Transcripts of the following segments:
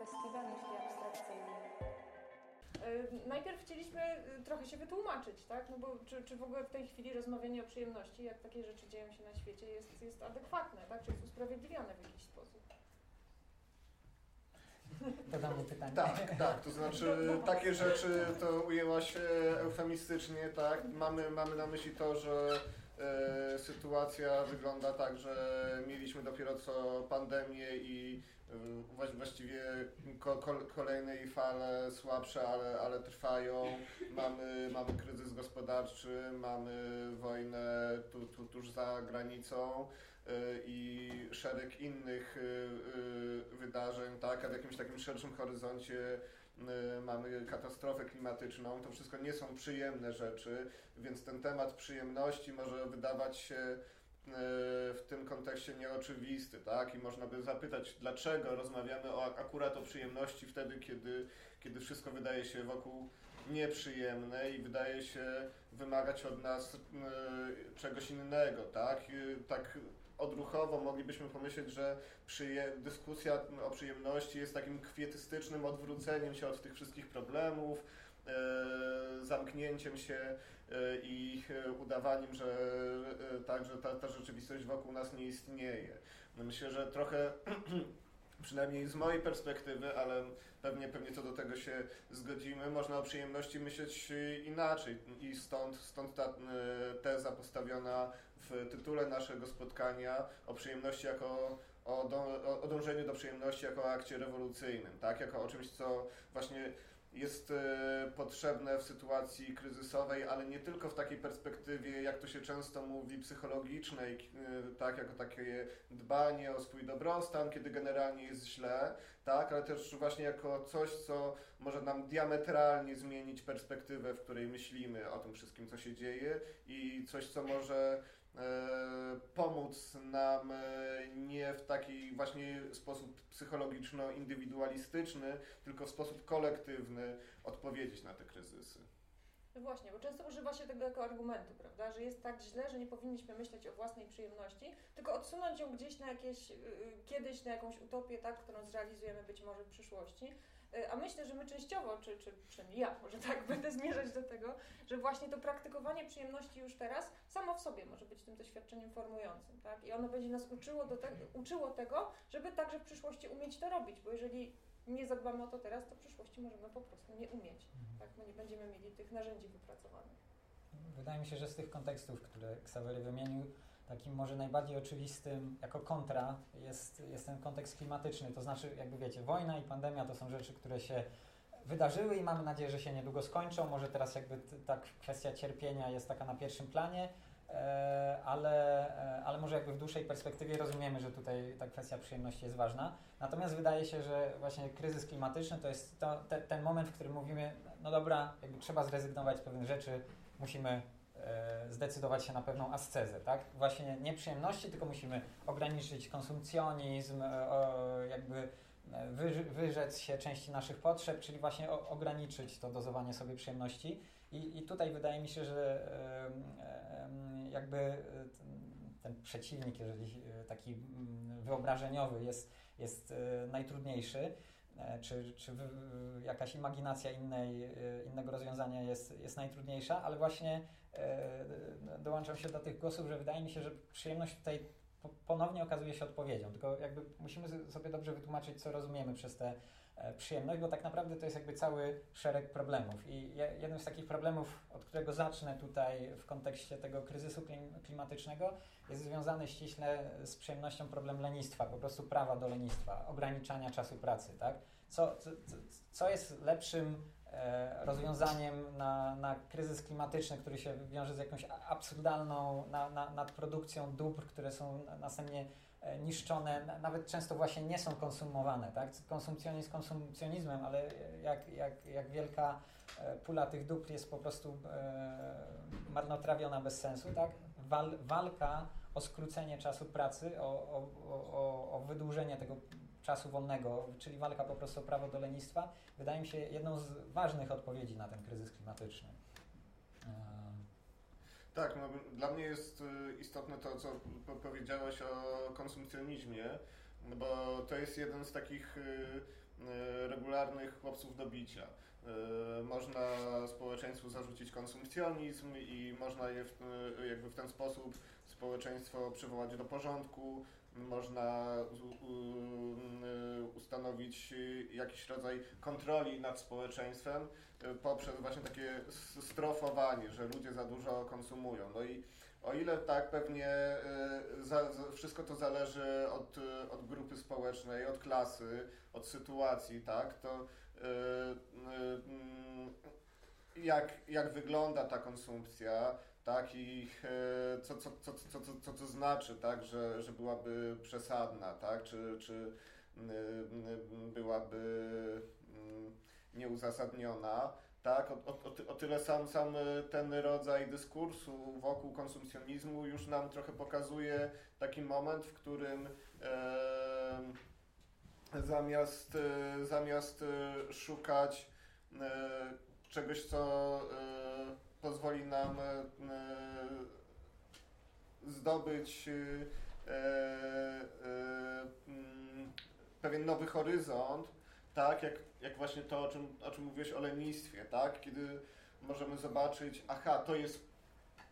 festiwal, jeśli abstrakcyjny? E, najpierw chcieliśmy e, trochę się wytłumaczyć, tak? No bo czy, czy w ogóle w tej chwili rozmawianie o przyjemności, jak takie rzeczy dzieją się na świecie, jest, jest adekwatne, tak? Czy jest usprawiedliwione w jakiś sposób? To do mnie pytanie. Tak, tak, to znaczy takie rzeczy to ujęłaś eufemistycznie, tak? Mamy, mamy na myśli to, że e, sytuacja wygląda tak, że mieliśmy dopiero co pandemię i właściwie ko, ko, kolejne fale słabsze, ale, ale trwają. Mamy, mamy kryzys gospodarczy, mamy wojnę tu, tu, tuż za granicą e, i szereg innych e, wydarzeń, tak, a w jakimś takim szerszym horyzoncie mamy katastrofę klimatyczną. To wszystko nie są przyjemne rzeczy, więc ten temat przyjemności może wydawać się w tym kontekście nieoczywisty, tak? I można by zapytać, dlaczego rozmawiamy o, akurat o przyjemności wtedy, kiedy, kiedy wszystko wydaje się wokół nieprzyjemne i wydaje się wymagać od nas y, czegoś innego, tak? Y, tak odruchowo moglibyśmy pomyśleć, że dyskusja o przyjemności jest takim kwietystycznym odwróceniem się od tych wszystkich problemów, zamknięciem się i udawaniem, że, tak, że ta, ta rzeczywistość wokół nas nie istnieje. Myślę, że trochę przynajmniej z mojej perspektywy, ale pewnie, pewnie co do tego się zgodzimy, można o przyjemności myśleć inaczej i stąd, stąd ta e, teza postawiona w tytule naszego spotkania o przyjemności jako o, do, o dążeniu do przyjemności jako akcie rewolucyjnym, tak? jako o czymś, co właśnie jest e, potrzebne w sytuacji kryzysowej, ale nie tylko w takiej perspektywie, jak to się często mówi, psychologicznej, e, tak, jako takie dbanie o swój dobrostan, kiedy generalnie jest źle, tak, ale też właśnie jako coś, co może nam diametralnie zmienić perspektywę, w której myślimy o tym wszystkim, co się dzieje i coś, co może pomóc nam e, nie w taki właśnie sposób psychologiczno-indywidualistyczny, tylko w sposób kolektywny odpowiedzieć na te kryzysy. No właśnie, bo często używa się tego jako argumentu, prawda, że jest tak źle, że nie powinniśmy myśleć o własnej przyjemności, tylko odsunąć ją gdzieś na jakieś, y, y, kiedyś na jakąś utopię, tak, którą zrealizujemy być może w przyszłości. Y, a myślę, że my częściowo, czy, czy przynajmniej ja może tak będę zmierzać do tego, że właśnie to praktykowanie przyjemności już teraz samo w sobie może być tym doświadczeniem formującym, tak? I ono będzie nas uczyło, do te, uczyło tego, żeby także w przyszłości umieć to robić, bo jeżeli nie zadbamy o to teraz, to w przyszłości możemy po prostu nie umieć, mhm. tak? bo nie będziemy mieli tych narzędzi wypracowanych. Wydaje mi się, że z tych kontekstów, które Ksawery wymienił, takim może najbardziej oczywistym jako kontra jest, jest ten kontekst klimatyczny. To znaczy, jakby wiecie, wojna i pandemia to są rzeczy, które się wydarzyły i mamy nadzieję, że się niedługo skończą. Może teraz jakby ta kwestia cierpienia jest taka na pierwszym planie, E, ale, e, ale może jakby w dłuższej perspektywie rozumiemy, że tutaj ta kwestia przyjemności jest ważna. Natomiast wydaje się, że właśnie kryzys klimatyczny to jest to, te, ten moment, w którym mówimy, no dobra, jakby trzeba zrezygnować z pewnych rzeczy, musimy zdecydować się na pewną ascezę, tak? Właśnie nie przyjemności, tylko musimy ograniczyć konsumpcjonizm, jakby wyrzec się części naszych potrzeb, czyli właśnie ograniczyć to dozowanie sobie przyjemności. I, i tutaj wydaje mi się, że jakby e, ten przeciwnik, jeżeli e, taki mm, wyobrażeniowy jest, jest e, najtrudniejszy, czy, czy jakaś imaginacja innej, innego rozwiązania jest, jest najtrudniejsza, ale właśnie dołączam się do tych głosów, że wydaje mi się, że przyjemność tutaj ponownie okazuje się odpowiedzią. Tylko jakby musimy sobie dobrze wytłumaczyć, co rozumiemy przez tę e, przyjemność, bo tak naprawdę to jest jakby cały szereg problemów. I jednym z takich problemów, od którego zacznę tutaj w kontekście tego kryzysu klimatycznego, jest związany ściśle z przyjemnością problem lenistwa, po prostu prawa do lenistwa, ograniczania czasu pracy. Tak? Co, co, co jest lepszym E, rozwiązaniem na, na kryzys klimatyczny, który się wiąże z jakąś absurdalną na, na, nadprodukcją dóbr, które są następnie e, niszczone, nawet często właśnie nie są konsumowane. Tak? Konsumpcjonizm konsumpcjonizmem, ale jak, jak, jak wielka e, pula tych dóbr jest po prostu e, marnotrawiona bez sensu. Tak? Wal, walka o skrócenie czasu pracy, o, o, o, o wydłużenie tego czasu wolnego, czyli walka po prostu o prawo do lenistwa, wydaje mi się jedną z ważnych odpowiedzi na ten kryzys klimatyczny. Tak, no, dla mnie jest y, istotne to, co powiedziałeś o konsumpcjonizmie, bo to jest jeden z takich y, e, regularnych chłopców do bicia. Można społeczeństwu zarzucić konsumpcjonizm i można je w, jakby w ten sposób społeczeństwo przywołać do porządku, można u- ustanowić jakiś rodzaj kontroli nad społeczeństwem e, poprzez właśnie takie strofowanie, że ludzie za dużo konsumują. No i o ile tak pewnie za, wszystko to zależy od, od grupy społecznej, od klasy, od sytuacji, tak, to mm, jak, jak wygląda ta konsumpcja, tak, i e, co, co, co, co, co, co to znaczy, tak, że, że byłaby przesadna, tak, czy, czy byłaby nieuzasadniona, tak, o, o, o ty- o tyle sam, sam e, ten rodzaj dyskursu wokół konsumpcjonizmu już nam trochę pokazuje taki moment, w którym e, zamiast, e, zamiast szukać e, czegoś, co e, pozwoli nam e, zdobyć e, e, mm, pewien nowy horyzont, tak, jak, jak właśnie to, o czym, o czym mówiłeś o lenistwie, tak, kiedy możemy zobaczyć, aha, to jest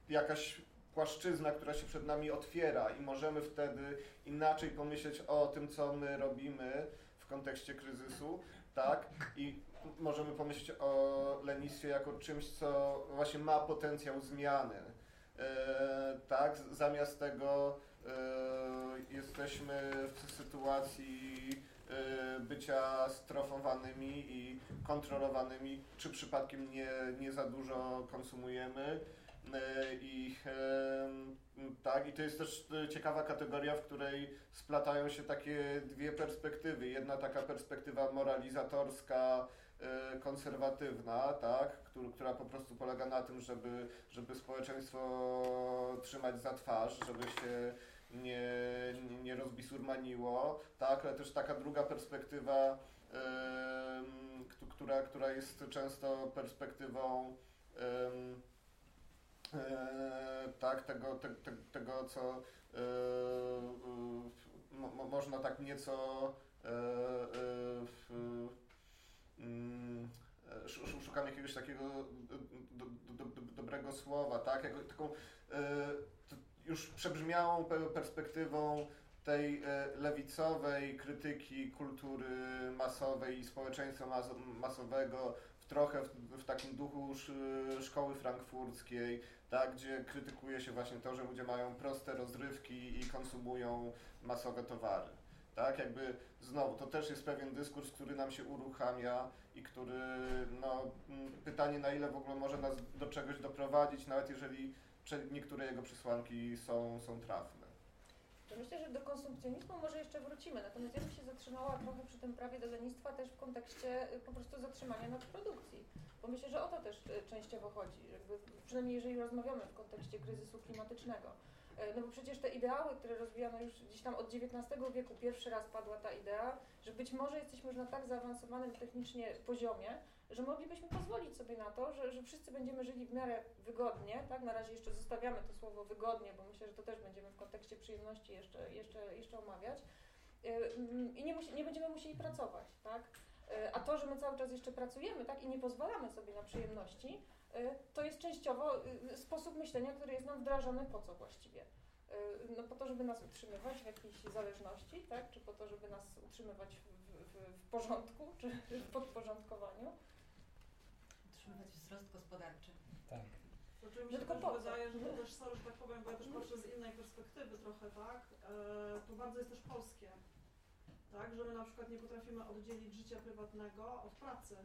jakaś płaszczyzna, która się przed nami otwiera i możemy wtedy inaczej pomyśleć o tym, co my robimy w kontekście kryzysu, tak, i możemy pomyśleć o lenistwie jako czymś, co właśnie ma potencjał zmiany. E, tak, zamiast tego e, jesteśmy w sytuacji e, bycia strofowanymi i kontrolowanymi, czy przypadkiem nie, nie za dużo konsumujemy. I tak, i to jest też ciekawa kategoria, w której splatają się takie dwie perspektywy. Jedna taka perspektywa moralizatorska, konserwatywna, tak, któr- która po prostu polega na tym, żeby, żeby społeczeństwo trzymać za twarz, żeby się nie, nie, rozbisurmaniło, tak, ale też taka druga perspektywa, któ- która, która jest często perspektywą e, tak, tego, te, te, tego co mo, mo, można tak nieco mm, e, sz- szukam jakiegoś takiego do, do, do, dobrego słowa, tak? Jako, taką e, już przebrzmiałą pe- perspektywą tej e, lewicowej krytyki kultury masowej i społeczeństwa mas masowego, w trochę w, w takim duchu sz- szkoły frankfurckiej, tak, gdzie krytykuje się właśnie to, że ludzie mają proste rozrywki i konsumują masowe towary. Tak, jakby znowu, to też jest pewien dyskurs, który nam się uruchamia i który, no, mm, pytanie na ile w ogóle może nas do czegoś doprowadzić, nawet jeżeli niektóre jego przesłanki są, są trafne. Myślę, że do konsumpcjonizmu może jeszcze wrócimy, natomiast ja bym się zatrzymała trochę przy tym prawie do lenistwa też w kontekście y, po prostu zatrzymania nadprodukcji, bo myślę, że o to też y, częściowo chodzi, jakby, przynajmniej jeżeli rozmawiamy w kontekście kryzysu klimatycznego. Y, No bo przecież te ideały, które rozwijano już gdzieś tam od XIX wieku, pierwszy raz padła ta idea, że być może jesteśmy już na tak zaawansowanym technicznie poziomie, że moglibyśmy pozwolić sobie na to, że, że wszyscy będziemy żyli w miarę wygodnie, tak? Na razie jeszcze zostawiamy to słowo wygodnie, bo myślę, że to też będziemy w kontekście przyjemności jeszcze, jeszcze, jeszcze omawiać. Yy, mm, I nie, musi, nie będziemy musieli pracować, tak? Yy, A to, że my cały czas jeszcze pracujemy, tak? I nie pozwalamy sobie na przyjemności, to jest częściowo yy, sposób myślenia, który jest nam wdrażany po co właściwie? Yy, No po to, żeby nas utrzymywać w jakiejś zależności, tak? Czy po to, żeby nas utrzymywać w, w, w porządku, czy w podporządkowaniu? Utrzymywać wzrost gospodarczy. Tak. Znaczy mi No się tylko też po wydaje, że to też, sorry, że tak powiem, bo ja też patrzę z innej perspektywy trochę, tak? E, to bardzo jest też polskie. Tak, że my na przykład nie potrafimy oddzielić życia prywatnego od pracy.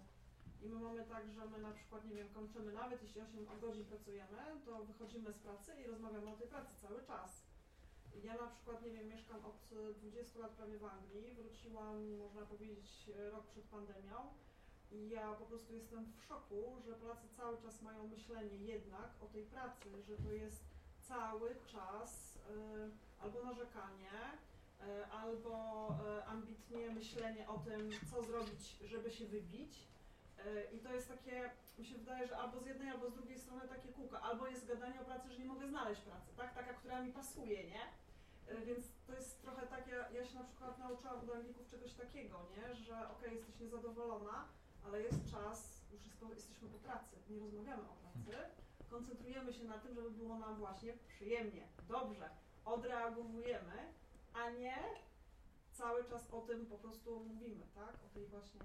I my mamy tak, że my na przykład, nie wiem, kończymy nawet jeśli 8 godzin pracujemy, to wychodzimy z pracy i rozmawiamy o tej pracy cały czas. Ja na przykład, nie wiem, mieszkam od e, 20 lat prawie w Anglii, wróciłam, można powiedzieć, rok przed pandemią. I ja po prostu jestem w szoku, że Polacy cały czas mają myślenie jednak o tej pracy, że to jest cały czas y, albo narzekanie, y, albo y, ambitnie myślenie o tym, co zrobić, żeby się wybić. I to jest takie, mi się wydaje, że albo z jednej, albo z drugiej strony takie kółko. Albo jest gadanie o pracy, że nie mogę znaleźć pracy, tak? Taka, która mi pasuje, nie? Y, Więc to jest trochę tak, ja, ja się na przykład nauczyłam od Anglików czegoś takiego, nie? że okej, jesteś niezadowolona, ale jest czas, już jest, jesteśmy po pracy, nie rozmawiamy o pracy, koncentrujemy się na tym, żeby było nam właśnie przyjemnie, dobrze, odreagowujemy, a nie cały czas o tym po prostu mówimy, tak? O tej właśnie...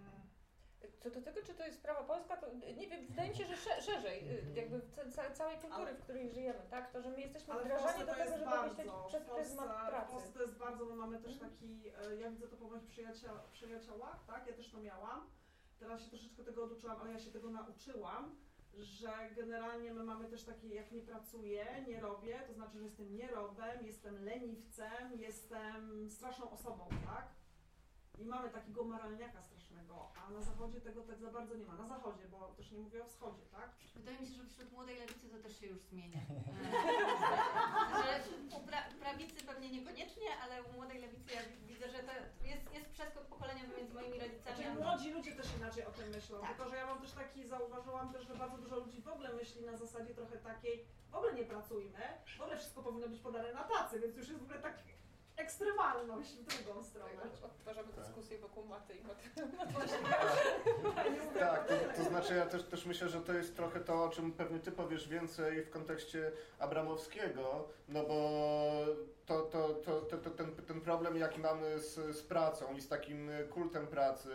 Co do tego, czy to jest sprawa polska, to nie wiem, wydaje mi się, że sze- szerzej, y, jakby w ca- ca- całej kultury, w której żyjemy, tak? To, że my jesteśmy Ale w wdrażani do tego, żeby bardzo, myśleć w przez pryzmat w pracy. Polsce to jest bardzo, my mamy też taki, e, ja widzę to po moich przyjaciel, przyjaciołach, tak, ja też to miałam, teraz się troszeczkę tego oduczyłam, ale ja się tego nauczyłam, że generalnie my mamy też takie, jak nie pracuję, nie robię, to znaczy, że jestem nierobem, jestem leniwcem, jestem straszną osobą, tak? I mamy takiego moralniaka strasznego, a na zachodzie tego tak za bardzo nie ma. Na zachodzie, bo też nie mówię o wschodzie, tak? Wydaje mi się, że wśród młodej lewicy to też się już zmienia. Że u pra prawicy pewnie niekoniecznie, ale u młodej lewicy ja widzę, że to jest, jest przeskok pokoleniowy między moimi rodzicami Znaczy a młodzi ludzie też inaczej o tym myślą, Tak. tylko że ja mam też taki, zauważyłam też, że bardzo dużo ludzi w ogóle myśli na zasadzie trochę takiej, w ogóle nie pracujmy, w ogóle wszystko powinno być podane na tacy, więc już jest w ogóle tak ekstremalność w drugą stronę. Tak, Odtwarzamy Tak. dyskusję wokół maty i maty. Mówię Tak, to, to znaczy ja też, też myślę, że to jest trochę to, o czym pewnie ty powiesz więcej w kontekście Abramowskiego, no bo to, to, to, to, to ten, ten problem, jaki mamy z, z pracą i z takim kultem pracy,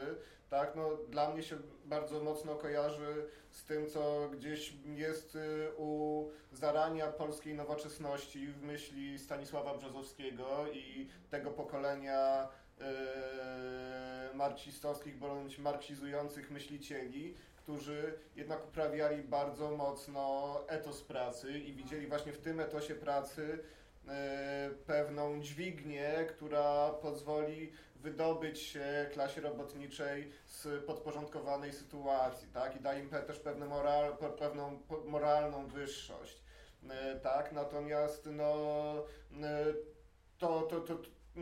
tak, no dla mnie się bardzo mocno kojarzy z tym, co gdzieś jest y, u zarania polskiej nowoczesności w myśli Stanisława Brzozowskiego i tego pokolenia e, marksistowskich bądź marksizujących myślicieli, którzy jednak uprawiali bardzo mocno etos pracy i widzieli właśnie w tym etosie pracy e, pewną dźwignię, która pozwoli wydobyć klasie robotniczej z podporządkowanej sytuacji, tak? I da im też moral, pe- pewną moralną wyższość, e, tak? Natomiast no, e, to, to, to, to e,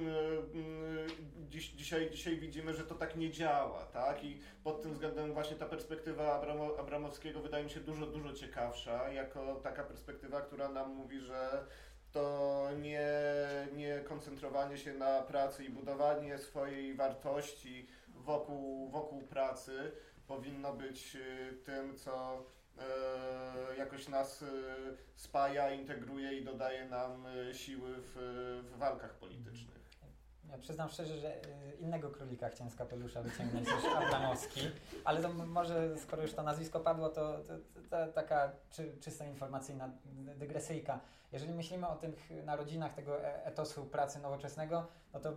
mm, dziś, dzisiaj, dzisiaj widzimy, że to tak nie działa, tak? I pod tym względem właśnie ta perspektywa Abramo, Abramowskiego wydaje mi się dużo, dużo ciekawsza, jako taka perspektywa, która nam mówi, że to nie, nie koncentrowanie się na pracy i budowanie swojej wartości wokół, wokół pracy powinno być y, tym, co e, jakoś nas y, spaja, integruje i dodaje nam y, siły w, w walkach politycznych. Ja przyznam szczerze, że innego królika chciałem z kapelusza wyciągnąć niż Abramowski, ale to może skoro już to nazwisko padło, to, to, to, to taka czy, czysto informacyjna dygresyjka. Jeżeli myślimy o tych narodzinach tego e- etosu pracy nowoczesnego, no to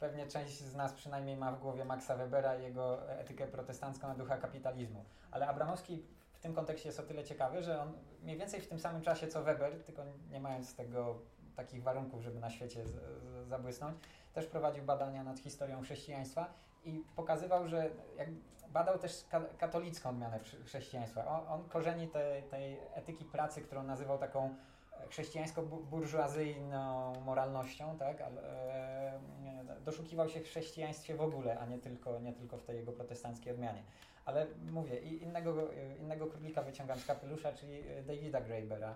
pewnie część z nas przynajmniej ma w głowie Maxa Webera i jego etykę protestancką na ducha kapitalizmu. Ale Abramowski w tym kontekście jest o tyle ciekawy, że on mniej więcej w tym samym czasie co Weber, tylko nie mając tego takich warunków, żeby na świecie z, z, zabłysnąć, też prowadził badania nad historią chrześcijaństwa i pokazywał, że badał też ka katolicką odmianę chrze- chrześcijaństwa. On, on korzeni tej, tej etyki pracy, którą nazywał taką chrześcijańsko-burżuazyjną moralnością, tak? E, doszukiwał się w chrześcijaństwie w ogóle, a nie tylko, nie tylko w tej jego protestanckiej odmianie. Ale mówię, innego, innego królika wyciągam z kapelusza, czyli e, Davida Grabera.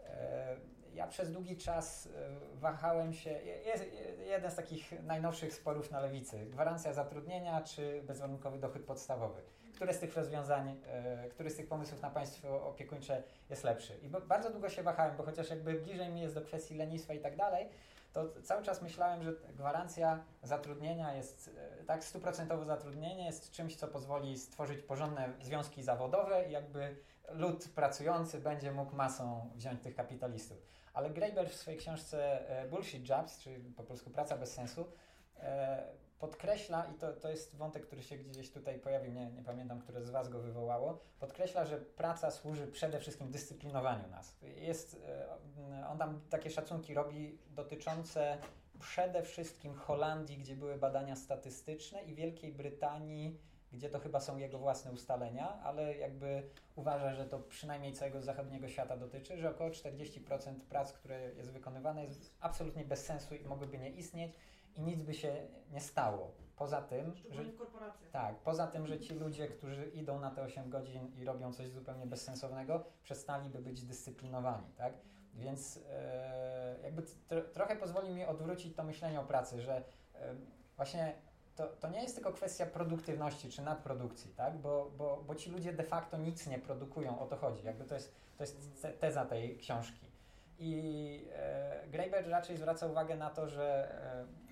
E, Ja przez długi czas wahałem się. Jest jeden z takich najnowszych sporów na lewicy: gwarancja zatrudnienia czy bezwarunkowy dochód podstawowy. Które z tych rozwiązań, e, który z tych pomysłów na państwo opiekuńcze jest lepszy? I bardzo długo się wahałem, bo chociaż jakby bliżej mi jest do kwestii lenistwa i tak dalej, to cały czas myślałem, że gwarancja zatrudnienia jest, e, tak, stuprocentowe zatrudnienie jest czymś, co pozwoli stworzyć porządne związki zawodowe i jakby lud pracujący będzie mógł masą wziąć tych kapitalistów. Ale Graeber w swojej książce e, Bullshit Jobs, czyli po polsku Praca bez sensu, podkreśla, i to, to jest wątek, który się gdzieś tutaj pojawił, nie, nie pamiętam, które z Was go wywołało, podkreśla, że praca służy przede wszystkim dyscyplinowaniu nas. Jest, e, on tam takie szacunki robi dotyczące przede wszystkim Holandii, gdzie były badania statystyczne i Wielkiej Brytanii, gdzie to chyba są jego własne ustalenia, ale jakby uważa, że to przynajmniej całego zachodniego świata dotyczy, że około 40% prac, które jest wykonywane jest absolutnie bez sensu i mogłyby nie istnieć i nic by się nie stało. Poza tym, że tak, poza tym, że ci ludzie, którzy idą na te 8 godzin i robią coś zupełnie bezsensownego, przestaliby być dyscyplinowani, tak? Więc e, jakby tr- trochę pozwoli mi odwrócić to myślenie o pracy, że e, właśnie to, to nie jest tylko kwestia produktywności czy nadprodukcji, tak? bo, bo, bo ci ludzie de facto nic nie produkują, o to chodzi. Jakby to jest, to jest te- teza tej książki. I e, Graeber raczej zwraca uwagę na to, że e,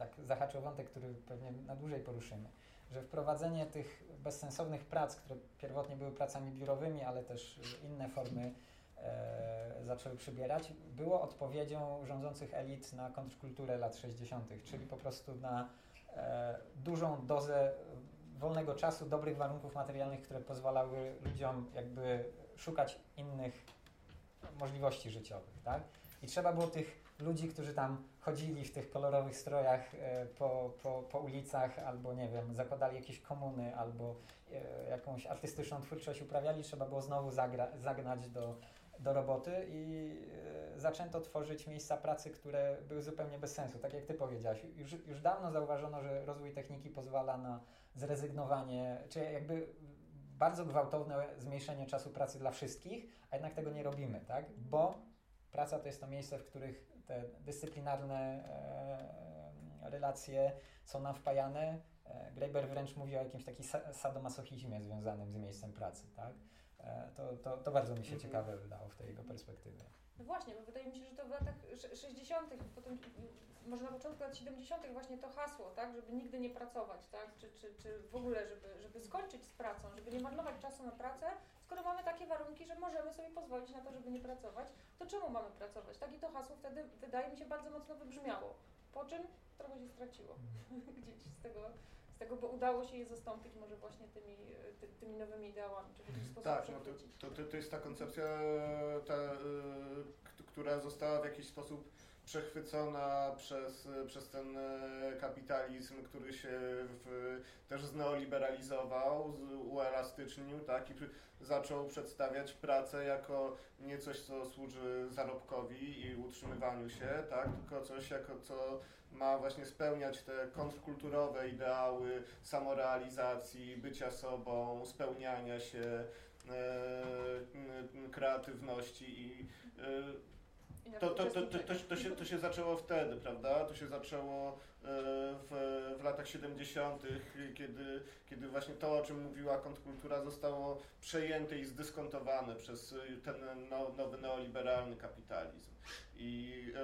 tak zahaczę o wątek, który pewnie na dłużej poruszymy, że wprowadzenie tych bezsensownych prac, które pierwotnie były pracami biurowymi, ale też inne formy e, zaczęły przybierać, było odpowiedzią rządzących elit na kontrkulturę lat 60., czyli po prostu na e, dużą dozę wolnego czasu, dobrych warunków materialnych, które pozwalały ludziom jakby szukać innych możliwości życiowych, tak? I trzeba było tych ludzi, którzy tam chodzili w tych kolorowych strojach e, po, po, po ulicach, albo nie wiem, zakładali jakieś komuny, albo e, jakąś artystyczną twórczość uprawiali, trzeba było znowu zagra, zagnać do, do roboty i e, zaczęto tworzyć miejsca pracy, które były zupełnie bez sensu. Tak jak ty powiedziałaś, już, już dawno zauważono, że rozwój techniki pozwala na zrezygnowanie, czy jakby bardzo gwałtowne zmniejszenie czasu pracy dla wszystkich, a jednak tego nie robimy, tak? Bo praca to jest to miejsce, w których te dyscyplinarne e, relacje są nam wpajane. E, Graeber wręcz mówi o jakimś takim sa- sadomasochizmie związanym z miejscem pracy, tak? E, to, to, to bardzo mi się Mhm. ciekawe wydało w tej jego perspektywie. No właśnie, bo wydaje mi się, że to w latach sz- 60., potem może na początku lat 70. właśnie to hasło, tak, żeby nigdy nie pracować, tak, czy, czy, czy w ogóle, żeby, żeby skończyć z pracą, żeby nie marnować czasu na pracę, skoro mamy takie warunki, że możemy sobie pozwolić na to, żeby nie pracować, to czemu mamy pracować? Tak i to hasło wtedy wydaje mi się bardzo mocno wybrzmiało, po czym trochę się straciło gdzieś z tego, z tego, bo udało się je zastąpić może właśnie tymi, ty, tymi nowymi ideałami, czy w jakiś sposób Tak, no to, to, to, jest ta koncepcja, ta, y, która została w jakiś sposób przechwycona przez, przez ten y, kapitalizm, który się w, też zneoliberalizował, uelastycznił, tak, i zaczął przedstawiać pracę jako nie coś, co służy zarobkowi i utrzymywaniu się, tak, tylko coś, jako co ma właśnie spełniać te kontrkulturowe ideały samorealizacji, bycia sobą, spełniania się, e, kreatywności i e, to, to, to, to, się, to się zaczęło wtedy, prawda? To się zaczęło e, w, w latach 70., kiedy, kiedy właśnie to, o czym mówiła kontrkultura, zostało przejęte i zdyskontowane przez e, ten no, nowy neoliberalny kapitalizm. I e,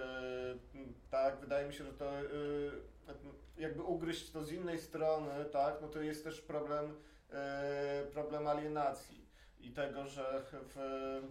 tak, wydaje mi się, że to jakby ugryźć to z innej strony, tak, no to jest też problem, problem alienacji i tego, że w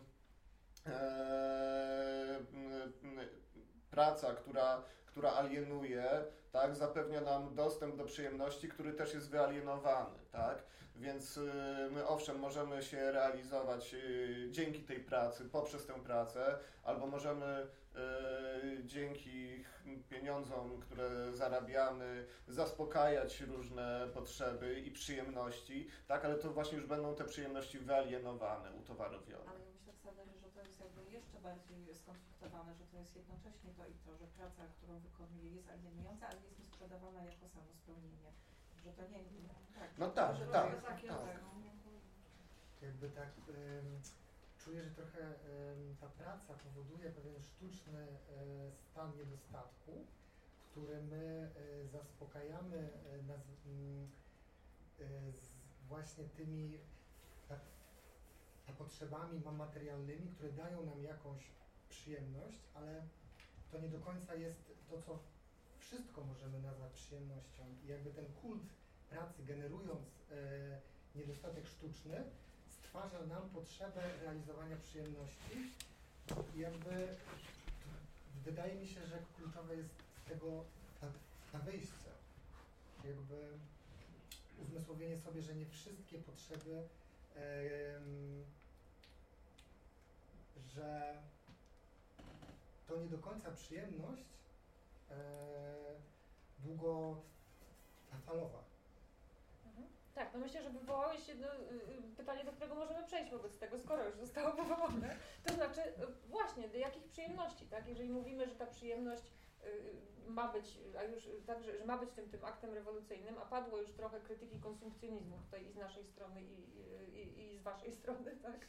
praca, która, która alienuje, tak, zapewnia nam dostęp do przyjemności, który też jest wyalienowany, tak? Więc y, my owszem możemy się realizować y, dzięki tej pracy, poprzez tę pracę, albo możemy y, dzięki pieniądzom, które zarabiamy, zaspokajać różne potrzeby i przyjemności, tak, ale to właśnie już będą te przyjemności wyalienowane, utowarowione. Ale ja myślę, że to jest jakby jeszcze bardziej skonfliktowane, że to jest jednocześnie to i to, że praca, którą wykonuje jest alienująca, ale jest mi sprzedawana jako samo spełnienie. Że to nie, nie tak. No tak, że tak, to jest takie, tak. no. jakby tak ym, czuję, że trochę ym, ta praca powoduje pewien sztuczny y, stan niedostatku, który my y, zaspokajamy y, naz, ym, y, z właśnie tymi tak, potrzebami ma- materialnymi, które dają nam jakąś przyjemność, ale to nie do końca jest to, co wszystko możemy nazwać przyjemnością. I jakby ten kult pracy generując e, niedostatek sztuczny stwarza nam potrzebę realizowania przyjemności i jakby wydaje mi się, że kluczowe jest z tego ta, ta wyjście. Jakby uzmysłowienie sobie, że nie wszystkie potrzeby że to nie do końca przyjemność e, długofalowa. Mhm. Tak, no myślę, że wywołałeś jedno y, y, pytanie, do którego możemy przejść wobec tego, skoro już zostało wywołane. To znaczy, y, właśnie, do jakich przyjemności, tak? Jeżeli mówimy, że ta przyjemność ma być, a już y, tak, że, ma być tym, tym aktem rewolucyjnym, a padło już trochę krytyki konsumpcjonizmu tutaj i z naszej strony, i, i, i z waszej strony, tak?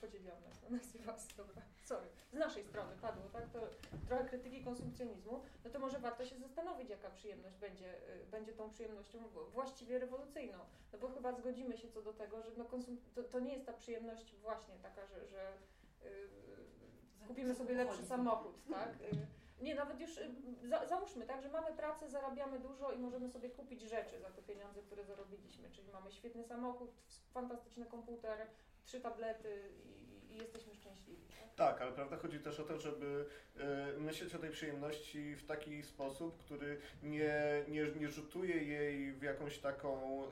podzieliłam nas, na nas i was, dobra, sorry. Z naszej strony padło, tak, to trochę krytyki konsumpcjonizmu, no to może warto się zastanowić, jaka przyjemność będzie, y, będzie tą przyjemnością właściwie rewolucyjną. No bo chyba zgodzimy się co do tego, że no konsum- to, to nie jest ta przyjemność właśnie taka, że, że y, kupimy sobie lepszy samochód, tak? Y, Nie, nawet już y, za, załóżmy, tak, że mamy pracę, zarabiamy dużo i możemy sobie kupić rzeczy za te pieniądze, które zarobiliśmy. Czyli mamy świetny samochód, fantastyczny komputer, trzy tablety i, i jesteśmy szczęśliwi. Tak? Tak, ale prawda chodzi też o to, żeby e, myśleć o tej przyjemności w taki sposób, który nie, nie, nie rzutuje jej w jakąś taką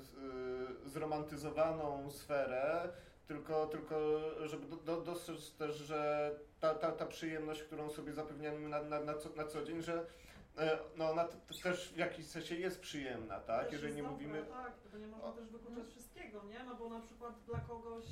z- e, zromantyzowaną sferę, tylko, tylko żeby do, do, dostrzec też, że ta, ta, ta przyjemność, którą sobie zapewniamy na, na, na, co, na co dzień, że e, no, ona też w jakimś sensie jest przyjemna, tak? Też Jeżeli nie dobre, mówimy Tak, bo nie można też wykluczać wszystkiego, nie? No bo na przykład dla kogoś,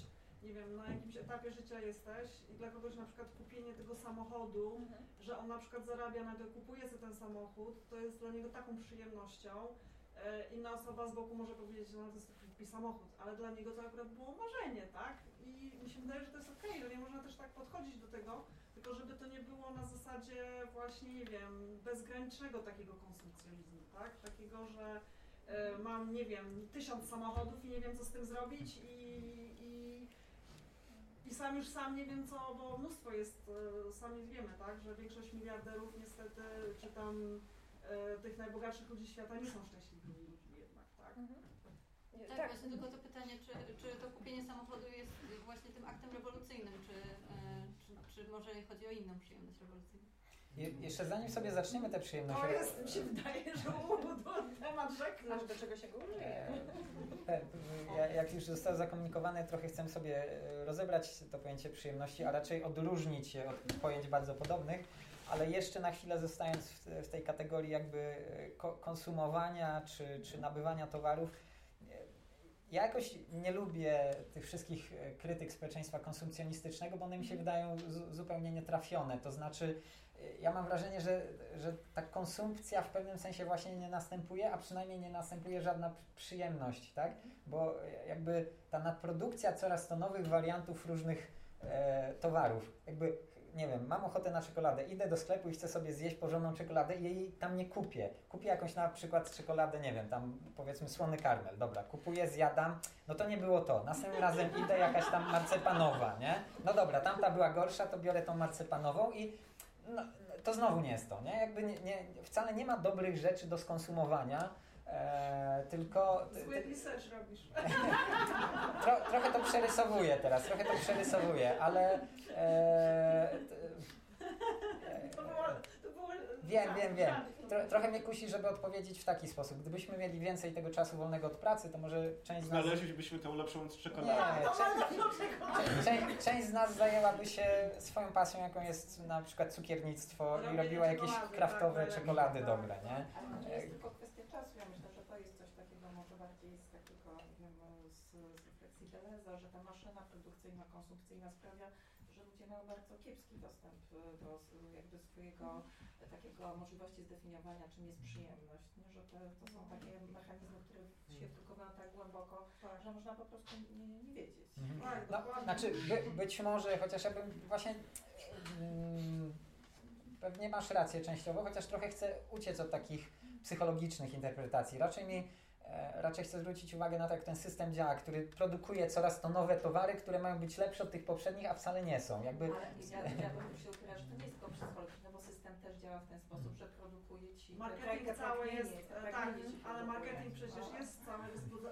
nie wiem, na jakimś etapie życia jesteś i dla kogoś na przykład kupienie tego samochodu, że on na przykład zarabia na to, kupuje sobie ten samochód, to jest dla niego taką przyjemnością. E, Inna osoba z boku może powiedzieć, no to jest taki samochód, ale dla niego to akurat było marzenie, tak? I mi się wydaje, że to jest okej, że nie można też tak podchodzić do tego, tylko żeby to nie było na zasadzie właśnie, nie wiem, bezgranicznego takiego konsumpcjonizmu, tak? Takiego, że e, mam, nie wiem, tysiąc samochodów i nie wiem, co z tym zrobić i, i, i sam już sam nie wiem co, bo mnóstwo jest, e, sami wiemy, tak, że większość miliarderów niestety, czy tam tych najbogatszych ludzi świata nie są szczęśliwymi ludźmi jednak, tak? Mhm. Nie, Tak, właśnie tylko to pytanie, czy, czy to kupienie samochodu jest właśnie tym aktem rewolucyjnym, czy, e, czy, czy może chodzi o inną przyjemność rewolucyjną? Je, jeszcze zanim sobie zaczniemy te przyjemności... To jest, mi się wydaje, że u- temat rzeka. Aż do czego się go użyje. E, e, ja- Jak już zostało zakomunikowane, trochę chcę sobie e, rozebrać to pojęcie przyjemności, a raczej odróżnić je od pojęć bardzo podobnych, ale jeszcze na chwilę zostając w, w tej kategorii jakby e, ko- konsumowania czy, czy nabywania towarów, e, ja jakoś nie lubię tych wszystkich e, krytyk społeczeństwa konsumpcjonistycznego, bo one mi się wydają zu- zupełnie nietrafione. To znaczy, ja mam wrażenie, że, że ta konsumpcja w pewnym sensie właśnie nie następuje, a przynajmniej nie następuje żadna przyjemność, tak? Bo e, jakby ta nadprodukcja coraz to nowych wariantów różnych e, towarów, jakby nie wiem, mam ochotę na czekoladę, idę do sklepu i chcę sobie zjeść porządną czekoladę i jej tam nie kupię. Kupię jakąś na przykład czekoladę, nie wiem, tam powiedzmy słony karmel, dobra, kupuję, zjadam, no to nie było to. Następnym razem idę jakaś tam marcepanowa, nie? No dobra, tamta była gorsza, to biorę tą marcepanową i no, to znowu nie jest to, nie? Jakby nie, nie, wcale nie ma dobrych rzeczy do skonsumowania, e, tylko... Zły research robisz. Tro, trochę to przerysowuję teraz, trochę to przerysowuję, ale... E, To było, to było Wiem, wiem, wiem. Tro, trochę mnie kusi, żeby odpowiedzieć w taki sposób. Gdybyśmy mieli więcej tego czasu wolnego od pracy, to może część z nas... znaleźlibyśmy tą lepszą Nie, czekoladę. część, część, część z nas zajęłaby się swoją pasją, jaką jest na przykład cukiernictwo i robiła jakieś czekolady, kraftowe tak, czekolady tak. dobre, nie? Ale jest tylko kwestia czasu. Ja myślę, że to jest coś takiego może bardziej z takiego, nie wiem, z, z refleksji Deleza, że ta maszyna produkcyjna, konsumpcyjna sprawia, że ludzie mają bardzo kiepski dostęp e, do jakby swojego takiego możliwości zdefiniowania, czym jest przyjemność. Nie? Że to, to są takie mechanizmy, które się wpływają tak głęboko, że można po prostu nie, nie wiedzieć. Mhm. Tak, No, dokładnie. znaczy, by, być może, chociaż ja bym właśnie. Mm, pewnie masz rację częściowo, chociaż trochę chcę uciec od takich psychologicznych interpretacji. Raczej mi. e, Raczej chcę zwrócić uwagę na to, jak ten system działa, który produkuje coraz to nowe towary, które mają być lepsze od tych poprzednich, a wcale nie są. Jakby Ale ja, ja bym się że to nie jest tylko psychologiczne, działa w ten sposób, że produkuje ci Marketing cały pragnienie, jest, e, tak, ci ale marketing przecież No. jest cały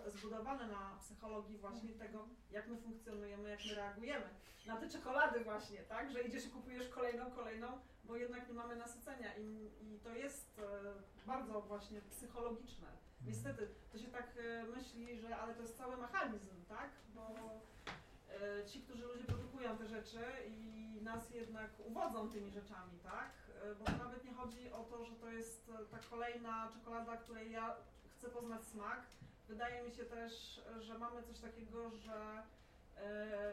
zbudowany na psychologii właśnie tego, jak my funkcjonujemy, jak my reagujemy. Na te czekolady właśnie, tak? Że idziesz i kupujesz kolejną, kolejną, bo jednak nie mamy nasycenia i, i to jest e, bardzo właśnie psychologiczne. Niestety, to się tak e, myśli, że ale to jest cały mechanizm, tak? Bo ci, którzy ludzie produkują te rzeczy i nas jednak uwodzą tymi rzeczami, tak? E, Bo to nawet nie chodzi o to, że to jest e, ta kolejna czekolada, której ja chcę poznać smak. Wydaje mi się też, że mamy coś takiego, że e,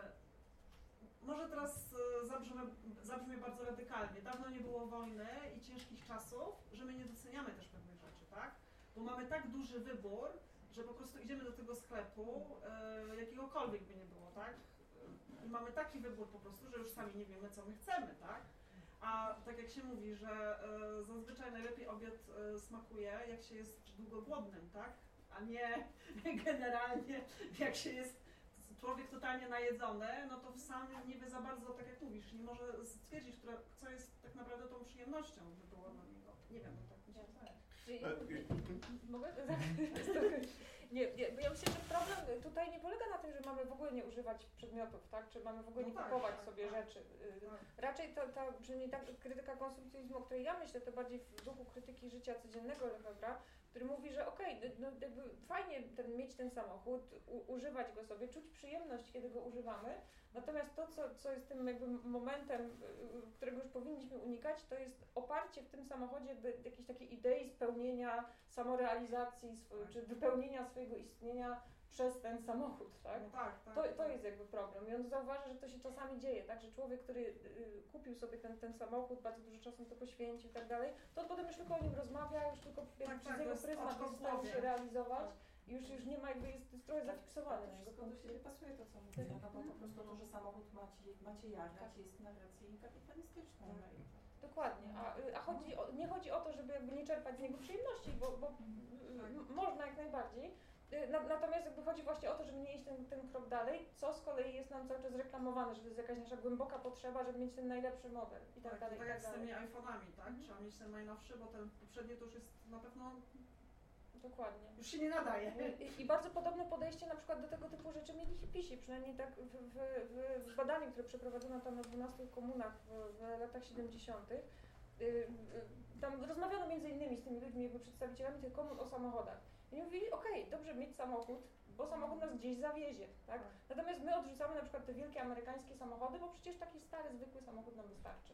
może teraz zabrzmie, zabrzmie bardzo radykalnie. Dawno nie było wojny i ciężkich czasów, że my nie doceniamy też pewnych rzeczy, tak? Bo mamy tak duży wybór, że po prostu idziemy do tego sklepu, jakiegokolwiek by nie było, tak? I mamy taki wybór po prostu, że już sami nie wiemy, co my chcemy, tak? A tak jak się mówi, że e, zazwyczaj najlepiej obiad e, smakuje, jak się jest długo głodnym, tak? A nie generalnie jak się jest człowiek totalnie najedzony, no to sam nie wie za bardzo, tak jak mówisz, nie może stwierdzić, która, co jest tak naprawdę tą przyjemnością, by było dla niego. Nie wiem, no tak mi się wydaje. Czyli, E, mogę? Nie, nie, bo ja myślę, że problem tutaj nie polega na tym, że mamy w ogóle nie używać przedmiotów, tak? Czy mamy w ogóle No nie tak, kupować tak, sobie tak. rzeczy. Y, Tak. Raczej ta, ta, przynajmniej ta krytyka konsumpcjonizmu, o której ja myślę, to bardziej w duchu krytyki życia codziennego Lefebvre'a, który mówi, że okej, no jakby fajnie ten, mieć ten samochód, u, używać go sobie, czuć przyjemność, kiedy go używamy, natomiast to, co, co jest tym jakby momentem, y, którego już powinniśmy unikać, to jest oparcie w tym samochodzie jakiejś takiej idei spełnienia, samorealizacji, swo- czy wypełnienia swojego istnienia przez ten samochód, tak? No tak, tak. To, to tak. jest jakby problem. I on zauważa, że to się czasami dzieje, tak? Że człowiek, który y, kupił sobie ten, ten samochód, bardzo dużo czasu to poświęcił i tak dalej, to on potem już tylko o nim rozmawia, już tylko Tak, przez tak, to jego pryzmat jest w stanie się realizować Tak. i już, już nie ma jakby, jest, jest trochę zafiksowany na jego Wszystko do siebie pasuje to, co mówię, no bo po prostu to, że samochód macie, macie jechać, jest narracji kapitalistycznej. No Dokładnie, a, y, a chodzi o, nie chodzi o to, żeby jakby nie czerpać z niego przyjemności, bo, bo y, m- można jak najbardziej. Y, Na, natomiast jakby chodzi właśnie o to, żeby nie iść ten, ten krok dalej, co z kolei jest nam cały czas reklamowane, że to jest jakaś nasza głęboka potrzeba, żeby mieć ten najlepszy model i tak, Tak, dalej. tak i jak tak z tymi dalej. iPhone'ami, tak? Mhm. Trzeba mieć ten najnowszy, bo ten poprzedni to już jest na pewno, Dokładnie. już się nie nadaje. I, I bardzo podobne podejście na przykład do tego typu rzeczy mieli hipisi, przynajmniej tak w, w, w, w badaniu, które przeprowadzono tam na 12 komunach w, w latach 70. y, y, Tam rozmawiano między innymi z tymi ludźmi, jakby przedstawicielami tych komun o samochodach. I oni mówili, okej, dobrze mieć samochód, bo samochód nas gdzieś zawiezie, tak? Natomiast my odrzucamy na przykład te wielkie amerykańskie samochody, bo przecież taki stary, zwykły samochód nam wystarczy.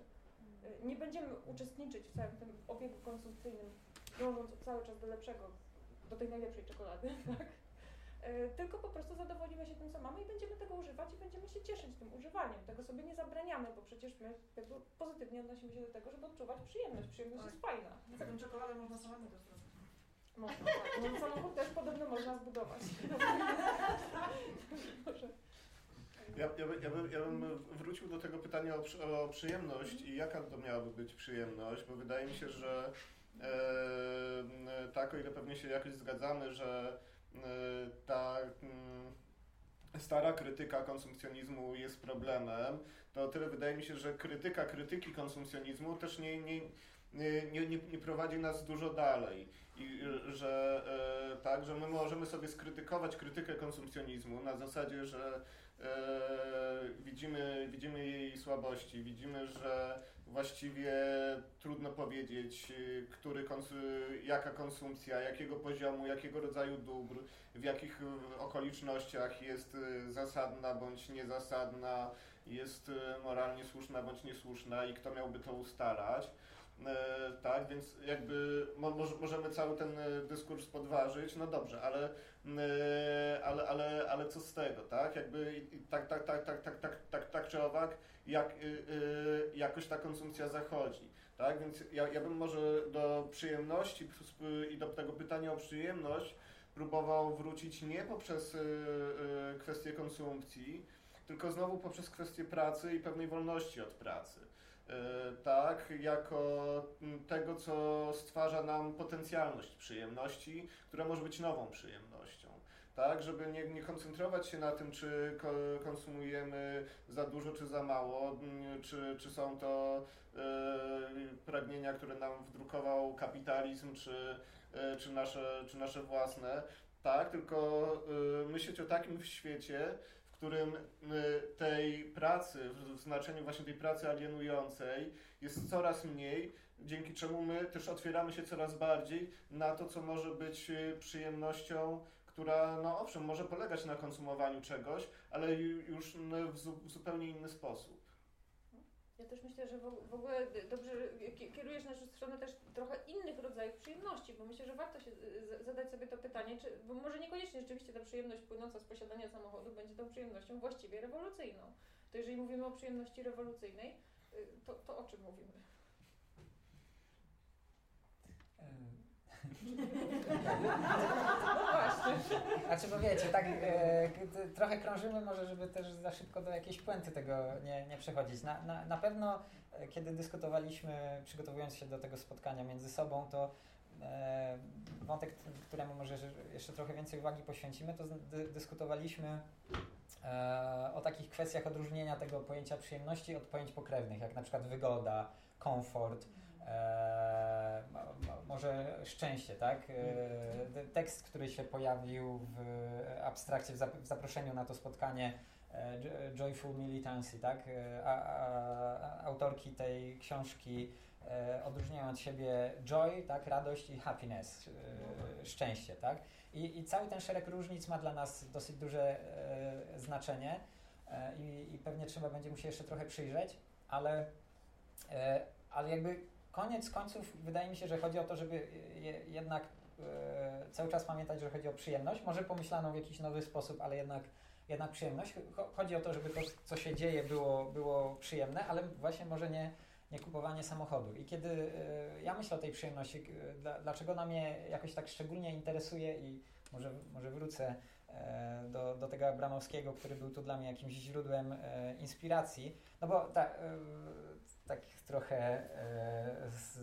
Y, Nie będziemy uczestniczyć w całym tym obiegu konsumpcyjnym, dążąc cały czas do lepszego, do tej najlepszej czekolady, tak? Y, Tylko po prostu zadowolimy się tym, co mamy i będziemy tego używać i będziemy się cieszyć tym używaniem. Tego sobie nie zabraniamy, bo przecież my pozytywnie odnosimy się do tego, żeby odczuwać przyjemność. Przyjemność Tak. jest fajna. Z tym czekoladę można samemu też zrobić. Można, tak. No, samochód też podobno można zbudować. Może. Ja, ja, by- ja, by, ja bym wrócił do tego pytania o, przy- o przyjemność i jaka to miałaby być przyjemność, bo wydaje mi się, że e, tak, o ile pewnie się jakoś zgadzamy, że e, ta mm, stara krytyka konsumpcjonizmu jest problemem, to o tyle wydaje mi się, że krytyka krytyki konsumpcjonizmu też nie, nie, nie, nie nie prowadzi nas dużo dalej. I y, że e, tak, że my możemy sobie skrytykować krytykę konsumpcjonizmu na zasadzie, że e, widzimy, widzimy jej słabości, widzimy, że właściwie trudno powiedzieć, y, który konsu- jaka konsumpcja, jakiego poziomu, jakiego rodzaju dóbr, w jakich okolicznościach jest y, zasadna bądź niezasadna, jest moralnie słuszna bądź niesłuszna i kto miałby to ustalać. E, tak, więc jakby mo, moż- możemy cały ten e, dyskurs podważyć, no dobrze, ale, e, ale, ale, ale co z tego, tak? Jakby tak, tak, tak, tak, tak, tak, tak, tak czy owak, jak, y, y, jakoś ta konsumpcja zachodzi, tak? Więc ja, ja bym może do przyjemności i do tego pytania o przyjemność próbował wrócić nie poprzez y, kwestię konsumpcji, tylko znowu poprzez kwestię pracy i pewnej wolności od pracy. E, tak, jako tego, co stwarza nam potencjalność przyjemności, która może być nową przyjemnością. Tak, żeby nie, nie koncentrować się na tym, czy ko, konsumujemy za dużo, czy za mało, czy, czy są to e, pragnienia, które nam wdrukował kapitalizm, czy, e, czy, nasze, czy nasze własne. Tak, tylko e, myśleć o takim świecie, którym y, tej pracy, w znaczeniu właśnie tej pracy alienującej jest coraz mniej, dzięki czemu my też otwieramy się coraz bardziej na to, co może być y, przyjemnością, która, no owszem, może polegać na konsumowaniu czegoś, ale ju- już mm, w, w zupełnie inny sposób. Ja też myślę, że w, ogóle dobrze ki- kierujesz naszą stronę też trochę innych rodzajów przyjemności, bo myślę, że warto się zadać sobie to pytanie, czy, bo może niekoniecznie rzeczywiście ta przyjemność płynąca z posiadania samochodu będzie tą przyjemnością właściwie rewolucyjną. To jeżeli mówimy o przyjemności rewolucyjnej, y, to, to o czym mówimy? E, No właśnie. Znaczy, bo wiecie, tak e, trochę krążymy może, żeby też za szybko do jakiejś puenty tego nie, nie przechodzić. Na, na, na pewno, e, kiedy dyskutowaliśmy, przygotowując się do tego spotkania między sobą, to e, wątek, któremu może że- jeszcze trochę więcej uwagi poświęcimy, to dy, dyskutowaliśmy e, o takich kwestiach odróżnienia tego pojęcia przyjemności od pojęć pokrewnych, jak na przykład wygoda, komfort, e, mo- mo- może szczęście, tak? E, te- tekst, który się pojawił w abstrakcie, w, zap- w zaproszeniu na to spotkanie e, Jo- Joyful Militancy, tak? E, a, a, autorki tej książki e, odróżniają od siebie joy, tak? Radość i happiness, szczęście, tak? I, I cały ten szereg różnic ma dla nas dosyć duże znaczenie i, i pewnie trzeba będzie mu się jeszcze trochę przyjrzeć, ale, ale jakby koniec końców wydaje mi się, że chodzi o to, żeby je, jednak e, cały czas pamiętać, że chodzi o przyjemność, może pomyślano w jakiś nowy sposób, ale jednak, jednak przyjemność. Cho- Chodzi o to, żeby to, co się dzieje, było, było przyjemne, ale właśnie może nie, nie kupowanie samochodu. I kiedy e, ja myślę o tej przyjemności, e, dla, dlaczego ona mnie jakoś tak szczególnie interesuje i może, może wrócę e, do, do tego Abramowskiego, który był tu dla mnie jakimś źródłem e, inspiracji, no bo ta, e, tak trochę e, z,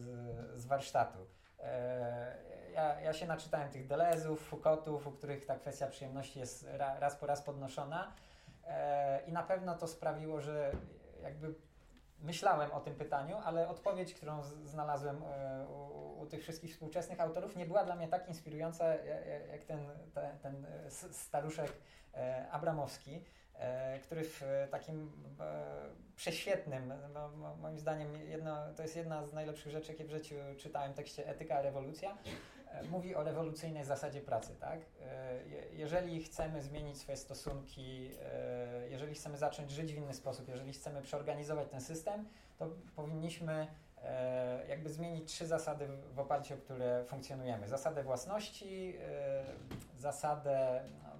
z warsztatu. E, ja, ja się naczytałem tych Delezów, Foucaultów, u których ta kwestia przyjemności jest ra, raz po raz podnoszona e, i na pewno to sprawiło, że jakby myślałem o tym pytaniu, ale odpowiedź, którą znalazłem u, u tych wszystkich współczesnych autorów, nie była dla mnie tak inspirująca ja- ja- jak ten, ten, ten staruszek Abramowski, który w e, takim e, prześwietnym, no, mo- moim zdaniem jedno, to jest jedna z najlepszych rzeczy, jakie w życiu czytałem w tekście Etyka rewolucja, e, mówi o rewolucyjnej zasadzie pracy, tak? E, je- Jeżeli chcemy zmienić swoje stosunki, e, jeżeli chcemy zacząć żyć w inny sposób, jeżeli chcemy przeorganizować ten system, to powinniśmy e, jakby zmienić trzy zasady, w oparciu o które funkcjonujemy. Zasadę własności, e, zasadę, no,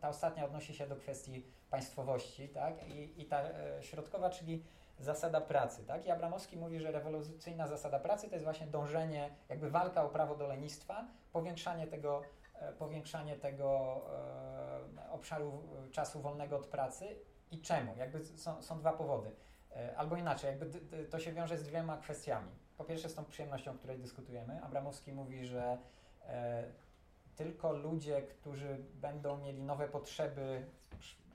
ta ostatnia odnosi się do kwestii państwowości, tak? I, i ta e, środkowa, czyli zasada pracy, tak? I Abramowski mówi, że rewolucyjna zasada pracy to jest właśnie dążenie, jakby walka o prawo do lenistwa, powiększanie tego, e, powiększanie tego e, obszaru czasu wolnego od pracy i czemu? Jakby są, są dwa powody. Albo inaczej, jakby to się wiąże z dwiema kwestiami. Po pierwsze z tą przyjemnością, o której dyskutujemy. Abramowski mówi, że tylko ludzie, którzy będą mieli nowe potrzeby,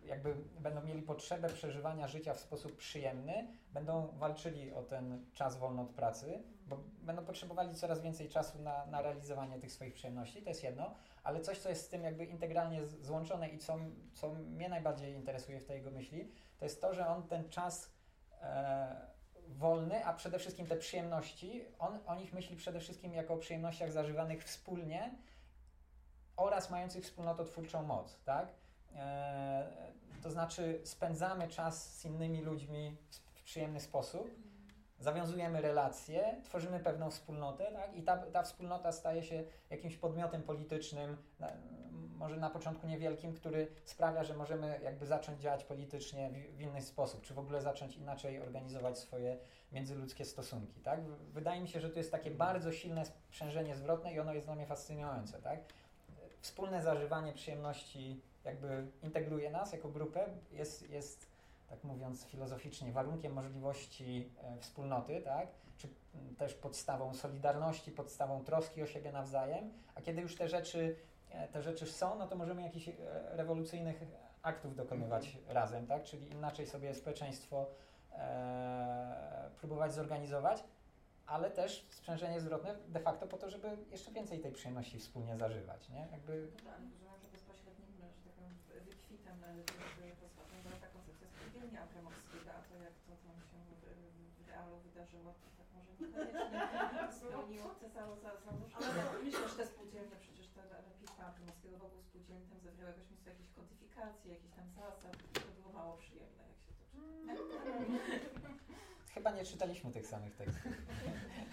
jakby będą mieli potrzebę przeżywania życia w sposób przyjemny, będą walczyli o ten czas wolny od pracy, bo będą potrzebowali coraz więcej czasu na, na realizowanie tych swoich przyjemności, to jest jedno, ale coś, co jest z tym jakby integralnie złączone i co, co mnie najbardziej interesuje w tej jego myśli, to jest to, że on ten czas e, wolny, a przede wszystkim te przyjemności, on o nich myśli przede wszystkim jako o przyjemnościach zażywanych wspólnie oraz mających wspólnototwórczą moc, tak? E, to znaczy spędzamy czas z innymi ludźmi w, przyjemny sposób, zawiązujemy relacje, tworzymy pewną wspólnotę, tak? I ta, ta wspólnota staje się jakimś podmiotem politycznym, na, może na początku niewielkim, który sprawia, że możemy jakby zacząć działać politycznie w, w inny sposób, czy w ogóle zacząć inaczej organizować swoje międzyludzkie stosunki, tak? Wydaje mi się, że tu jest takie bardzo silne sprzężenie zwrotne i ono jest dla mnie fascynujące, tak? Wspólne zażywanie przyjemności jakby integruje nas jako grupę, jest, jest tak mówiąc filozoficznie, warunkiem możliwości e, wspólnoty, tak? czy też podstawą solidarności, podstawą troski o siebie nawzajem, a kiedy już te rzeczy, e, te rzeczy są, no to możemy jakichś e, rewolucyjnych aktów dokonywać razem, tak? czyli inaczej sobie społeczeństwo e, próbować zorganizować, ale też sprzężenie zwrotne de facto po to, żeby jeszcze więcej tej przyjemności wspólnie zażywać. Nie? Jakby Dobrze, ale rozumiem, że bezpośrednim, że tak powiem, wykwitem była ta koncepcja spółdzielni Abramowskiego, a to jak to tam się w, w realu wydarzyło, to tak może niekoniecznie spełniło te za, za, założenia. Ale myślę, że te spółdzielnie, przecież te pisma Abramowskiego wokół spółdzielni tam zawierały jakoś mnóstwo jakichś kodyfikacji, jakichś tam zasad, to było mało przyjemne, jak się to czyta. Chyba nie czytaliśmy tych samych tekstów.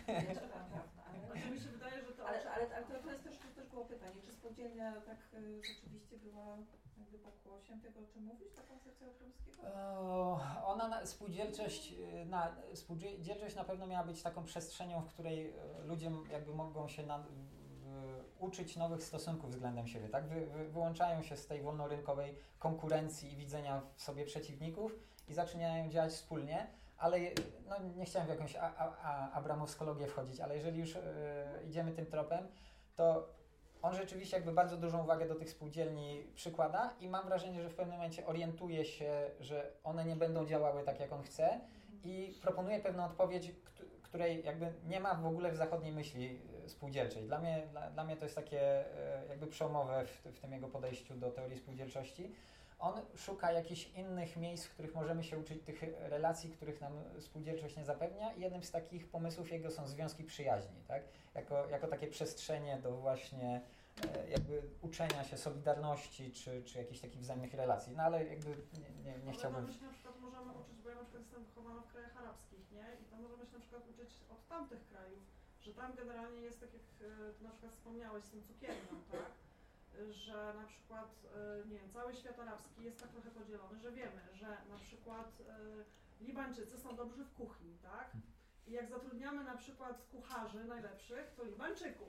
Ja czytałam dawno, ale... Znaczy mi się wydaje, że to... Ale, ale, ale to, to jest też, to też było pytanie, czy spółdzielnia tak y, rzeczywiście była jakby pokłosiem tego, o czym mówisz, ta koncepcja Okromskiego? Ona, na, spółdzielczość, y, na, spółdzielczość na pewno miała być taką przestrzenią, w której y, ludzie jakby mogą się na, w- uczyć nowych stosunków względem siebie, tak? Wy, wy, wyłączają się z tej wolnorynkowej konkurencji i widzenia w sobie przeciwników i zaczynają działać wspólnie, ale no, nie chciałem w jakąś abramowskologię wchodzić, ale jeżeli już e, idziemy tym tropem, to on rzeczywiście jakby bardzo dużą uwagę do tych spółdzielni przykłada i mam wrażenie, że w pewnym momencie orientuje się, że one nie będą działały tak, jak on chce i proponuje pewną odpowiedź, kt- której jakby nie ma w ogóle w zachodniej myśli e, spółdzielczej. Dla mnie, dla, dla mnie to jest takie e, jakby przełomowe w, w tym jego podejściu do teorii spółdzielczości. On szuka jakichś innych miejsc, w których możemy się uczyć tych relacji, których nam spółdzielczość nie zapewnia i jednym z takich pomysłów jego są związki przyjaźni, tak? Jako, jako takie przestrzenie do właśnie e, jakby uczenia się solidarności czy, czy jakichś takich wzajemnych relacji. No ale jakby nie, nie, nie chciałbym... się na przykład możemy uczyć, bo ja na przykład jestem wychowana w krajach arabskich, nie? I tam możemy się na przykład uczyć od tamtych krajów, że tam generalnie jest tak jak e, na przykład wspomniałeś z tym cukiernią, tak? Że na przykład, e, nie wiem, cały świat arabski jest tak trochę podzielony, że wiemy, że na przykład e, Libańczycy są dobrzy w kuchni, tak? I jak zatrudniamy na przykład kucharzy najlepszych, to Libańczyków.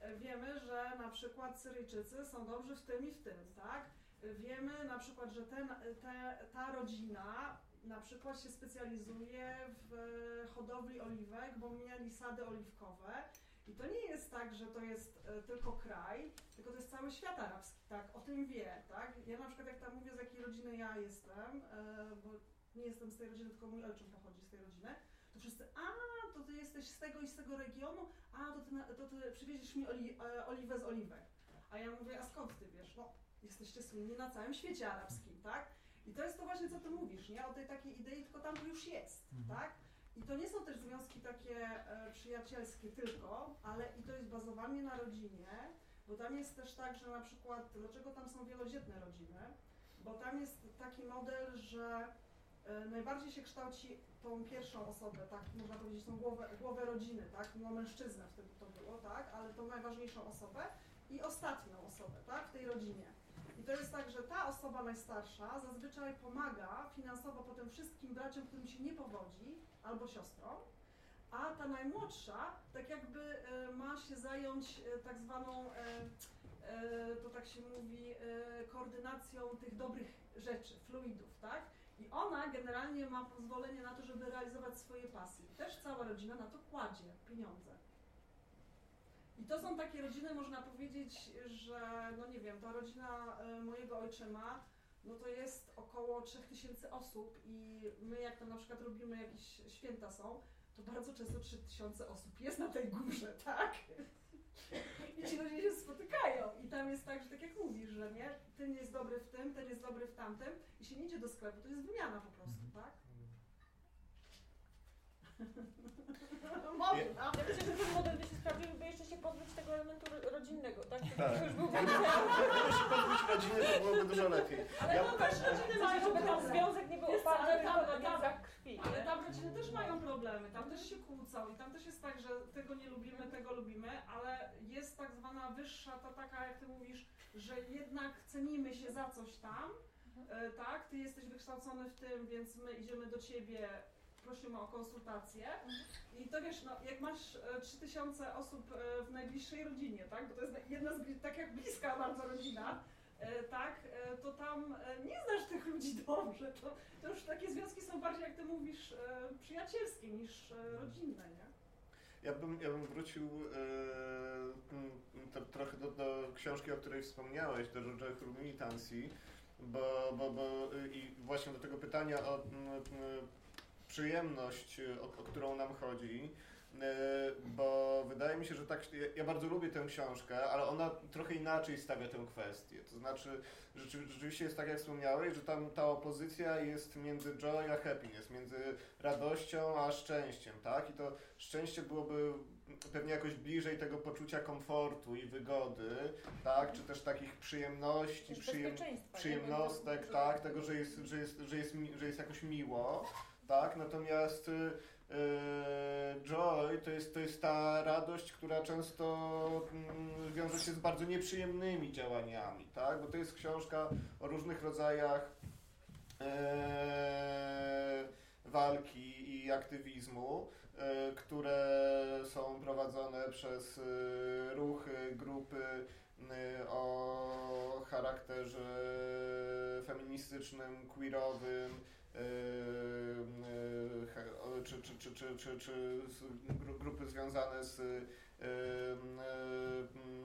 E, Wiemy, że na przykład Syryjczycy są dobrzy w tym i w tym, tak? Wiemy na przykład, że ten, te, ta rodzina na przykład się specjalizuje w hodowli oliwek, bo mieli sady oliwkowe. I to nie jest tak, że to jest e, tylko kraj, tylko to jest cały świat arabski, tak? O tym wie, tak? Ja na przykład jak tam mówię, z jakiej rodziny ja jestem, e, bo nie jestem z tej rodziny, tylko mój ojczym pochodzi z tej rodziny, to wszyscy, a, to ty jesteś z tego i z tego regionu, a, to ty, to ty przywieziesz mi oli, e, oliwę z oliwek. A ja mówię, a skąd ty wiesz? No, jesteście słynni na całym świecie arabskim, tak? I to jest to właśnie, co ty mówisz, nie? O tej takiej idei, tylko tam to już jest, Mhm. tak? I to nie są też związki takie e, przyjacielskie tylko, ale i to jest bazowanie na rodzinie, bo tam jest też tak, że na przykład, dlaczego tam są wielodzietne rodziny? Bo tam jest taki model, że e, najbardziej się kształci tą pierwszą osobę, tak, można powiedzieć, tą głowę, głowę rodziny, tak, no mężczyznę wtedy to było, tak, ale tą najważniejszą osobę i ostatnią osobę, tak, w tej rodzinie. I to jest tak, że ta osoba najstarsza zazwyczaj pomaga finansowo potem wszystkim braciom, którym się nie powodzi, albo siostrom, a ta najmłodsza tak jakby e, ma się zająć e, tak zwaną, e, to tak się mówi, koordynacją tych dobrych rzeczy, fluidów, tak? I ona generalnie ma pozwolenie na to, żeby realizować swoje pasje. Też cała rodzina na to kładzie pieniądze. I to są takie rodziny, można powiedzieć, że, no nie wiem, ta rodzina e, mojego ojczyma, no to jest około 3000 osób i my jak tam na przykład robimy jakieś święta są, to bardzo często 3000 osób jest na tej górze, tak? I ci ludzie się spotykają i tam jest tak, że tak jak mówisz, że nie, ten jest dobry w tym, ten jest dobry w tamtym i się nie idzie do sklepu, to jest wymiana po prostu, Mhm. tak? Ja myślę, że ten model by się sprawdził, żeby jeszcze się pozbyć tego elementu ro- rodzinnego, tak? Żeby Tak. już był Gdyby się pozbyć rodziny, to byłoby dużo lepiej. Ale Ja- to też rodziny mają żeby ten problem. związek nie był Wiesz co, oparty ale tylko tam- na tam- więzach krwi. Ale tam rodziny też mają problemy, tam też się kłócą i tam też jest tak, że tego nie lubimy, tego lubimy, ale jest tak zwana wyższa, ta taka jak ty mówisz, że jednak cenimy się za coś tam, e, tak, ty jesteś wykształcony w tym, więc my idziemy do ciebie, prosimy o konsultację i to wiesz, no, jak masz e, 3000 osób e, w najbliższej rodzinie, tak, bo to jest jedna z, tak jak bliska bardzo rodzina, e, tak, e, to tam e, nie znasz tych ludzi dobrze, to, to już takie związki są bardziej, jak ty mówisz, e, przyjacielskie niż e, rodzinne, nie? Ja bym, ja bym wrócił e, trochę do, do książki, o której wspomniałeś, do Roger Militancji, bo, bo, bo i właśnie do tego pytania o przyjemność, y, o, o którą nam chodzi. e, Bo wydaje mi się, że tak. ja- bardzo lubię tę książkę, ale ona trochę inaczej stawia tę kwestię. To znaczy, rzeczy, rzeczywiście jest tak, jak wspomniałeś, że tam ta opozycja jest między joy a happiness, między radością a szczęściem, tak? I to szczęście byłoby pewnie jakoś bliżej tego poczucia komfortu i wygody, tak? Czy też takich przyjemności, przyjem, przyjemnostek, tak? Tego, że jest, że jest, że jest, że jest jakoś miło, tak? Natomiast y, y, joy to jest, to jest ta radość, która często mm, wiąże się z bardzo nieprzyjemnymi działaniami, tak? Bo to jest książka o różnych rodzajach e, walki i aktywizmu, e, które są prowadzone przez e, ruchy, grupy o charakterze feministycznym, queerowym, czy, czy, czy, czy, czy, czy grupy związane z, e, e,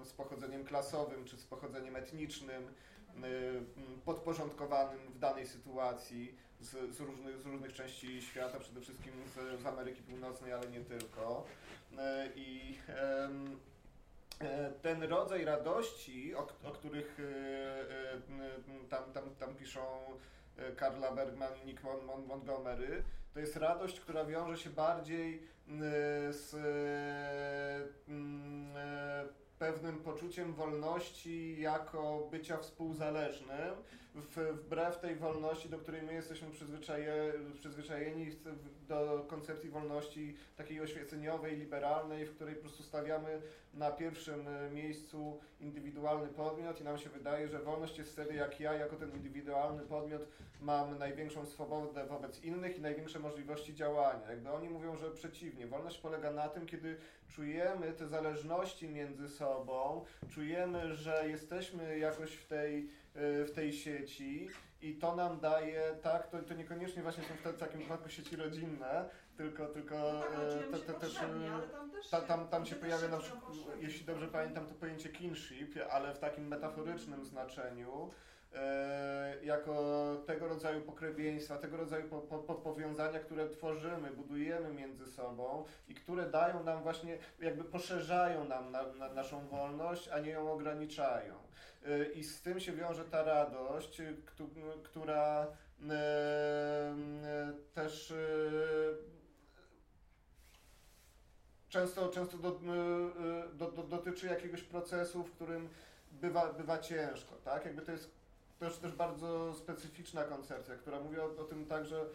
z pochodzeniem klasowym, czy z pochodzeniem etnicznym, e, podporządkowanym w danej sytuacji z, z, różnych, z różnych części świata, przede wszystkim z, z Ameryki Północnej, ale nie tylko. E, I e, ten rodzaj radości, o, o których e, e, tam, tam, tam piszą e, Karla Bergman Nick Mon, Mon, Montgomery, to jest radość, która wiąże się bardziej m, z e, m, e, pewnym poczuciem wolności jako bycia współzależnym, wbrew tej wolności, do której my jesteśmy przyzwyczaje, przyzwyczajeni do koncepcji wolności takiej oświeceniowej, liberalnej, w której po prostu stawiamy na pierwszym e, miejscu indywidualny podmiot i nam się wydaje, że wolność jest wtedy, jak ja, jako ten indywidualny podmiot, mam największą swobodę wobec innych i największe możliwości działania. Jakby oni mówią, że przeciwnie. Wolność polega na tym, kiedy czujemy te zależności między sobą, czujemy, że jesteśmy jakoś w tej, w tej sieci i to nam daje, tak, to, to niekoniecznie właśnie są w takim wypadku sieci rodzinne, tylko, tylko No tak, e, te- te- też e, ta, się- tam, tam się pojawia na przykład, jeśli dobrze pamiętam, to pojęcie kinship, ale w takim metaforycznym znaczeniu, e, jako tego rodzaju pokrewieństwa, tego rodzaju po, po, po- powiązania, które tworzymy, budujemy między sobą i które dają nam właśnie, jakby poszerzają nam na, na naszą wolność, a nie ją ograniczają. E, I z tym się wiąże ta radość, e, któ- która e, e, też e, często, często do, do, do, dotyczy jakiegoś procesu, w którym bywa, bywa ciężko, tak? Jakby to jest też, też bardzo specyficzna koncepcja, która mówi o, o tym tak, że y,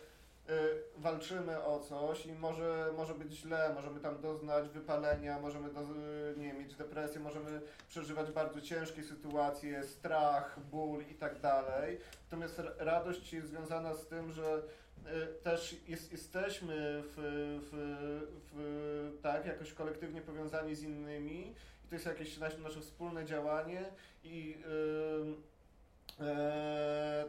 walczymy o coś i może, może być źle, możemy tam doznać wypalenia, możemy do, y, nie wiem, mieć depresję, możemy przeżywać bardzo ciężkie sytuacje, strach, ból i tak dalej. Natomiast radość jest związana z tym, że y, też jest, jesteśmy w, w, w, tak, jakoś kolektywnie powiązani z innymi i to jest jakieś nasze, nasze wspólne działanie i y, e,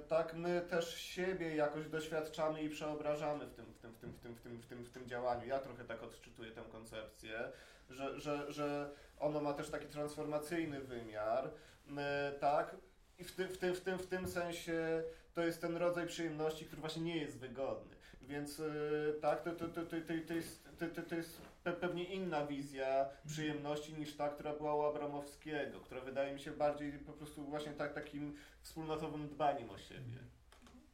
tak my też siebie jakoś doświadczamy i przeobrażamy w tym, w tym, w tym, w tym, w tym, w tym, w tym działaniu. Ja trochę tak odczytuję tę koncepcję, że, że, że ono ma też taki transformacyjny wymiar, e, tak, i w, ty, w, tym, w, tym, w tym sensie to jest ten rodzaj przyjemności, który właśnie nie jest wygodny. Więc y, tak, to, to, to, to, to, jest, to, to, jest pe, pewnie inna wizja przyjemności niż ta, która była u Abramowskiego, która wydaje mi się bardziej po prostu właśnie tak, takim wspólnotowym dbaniem o siebie.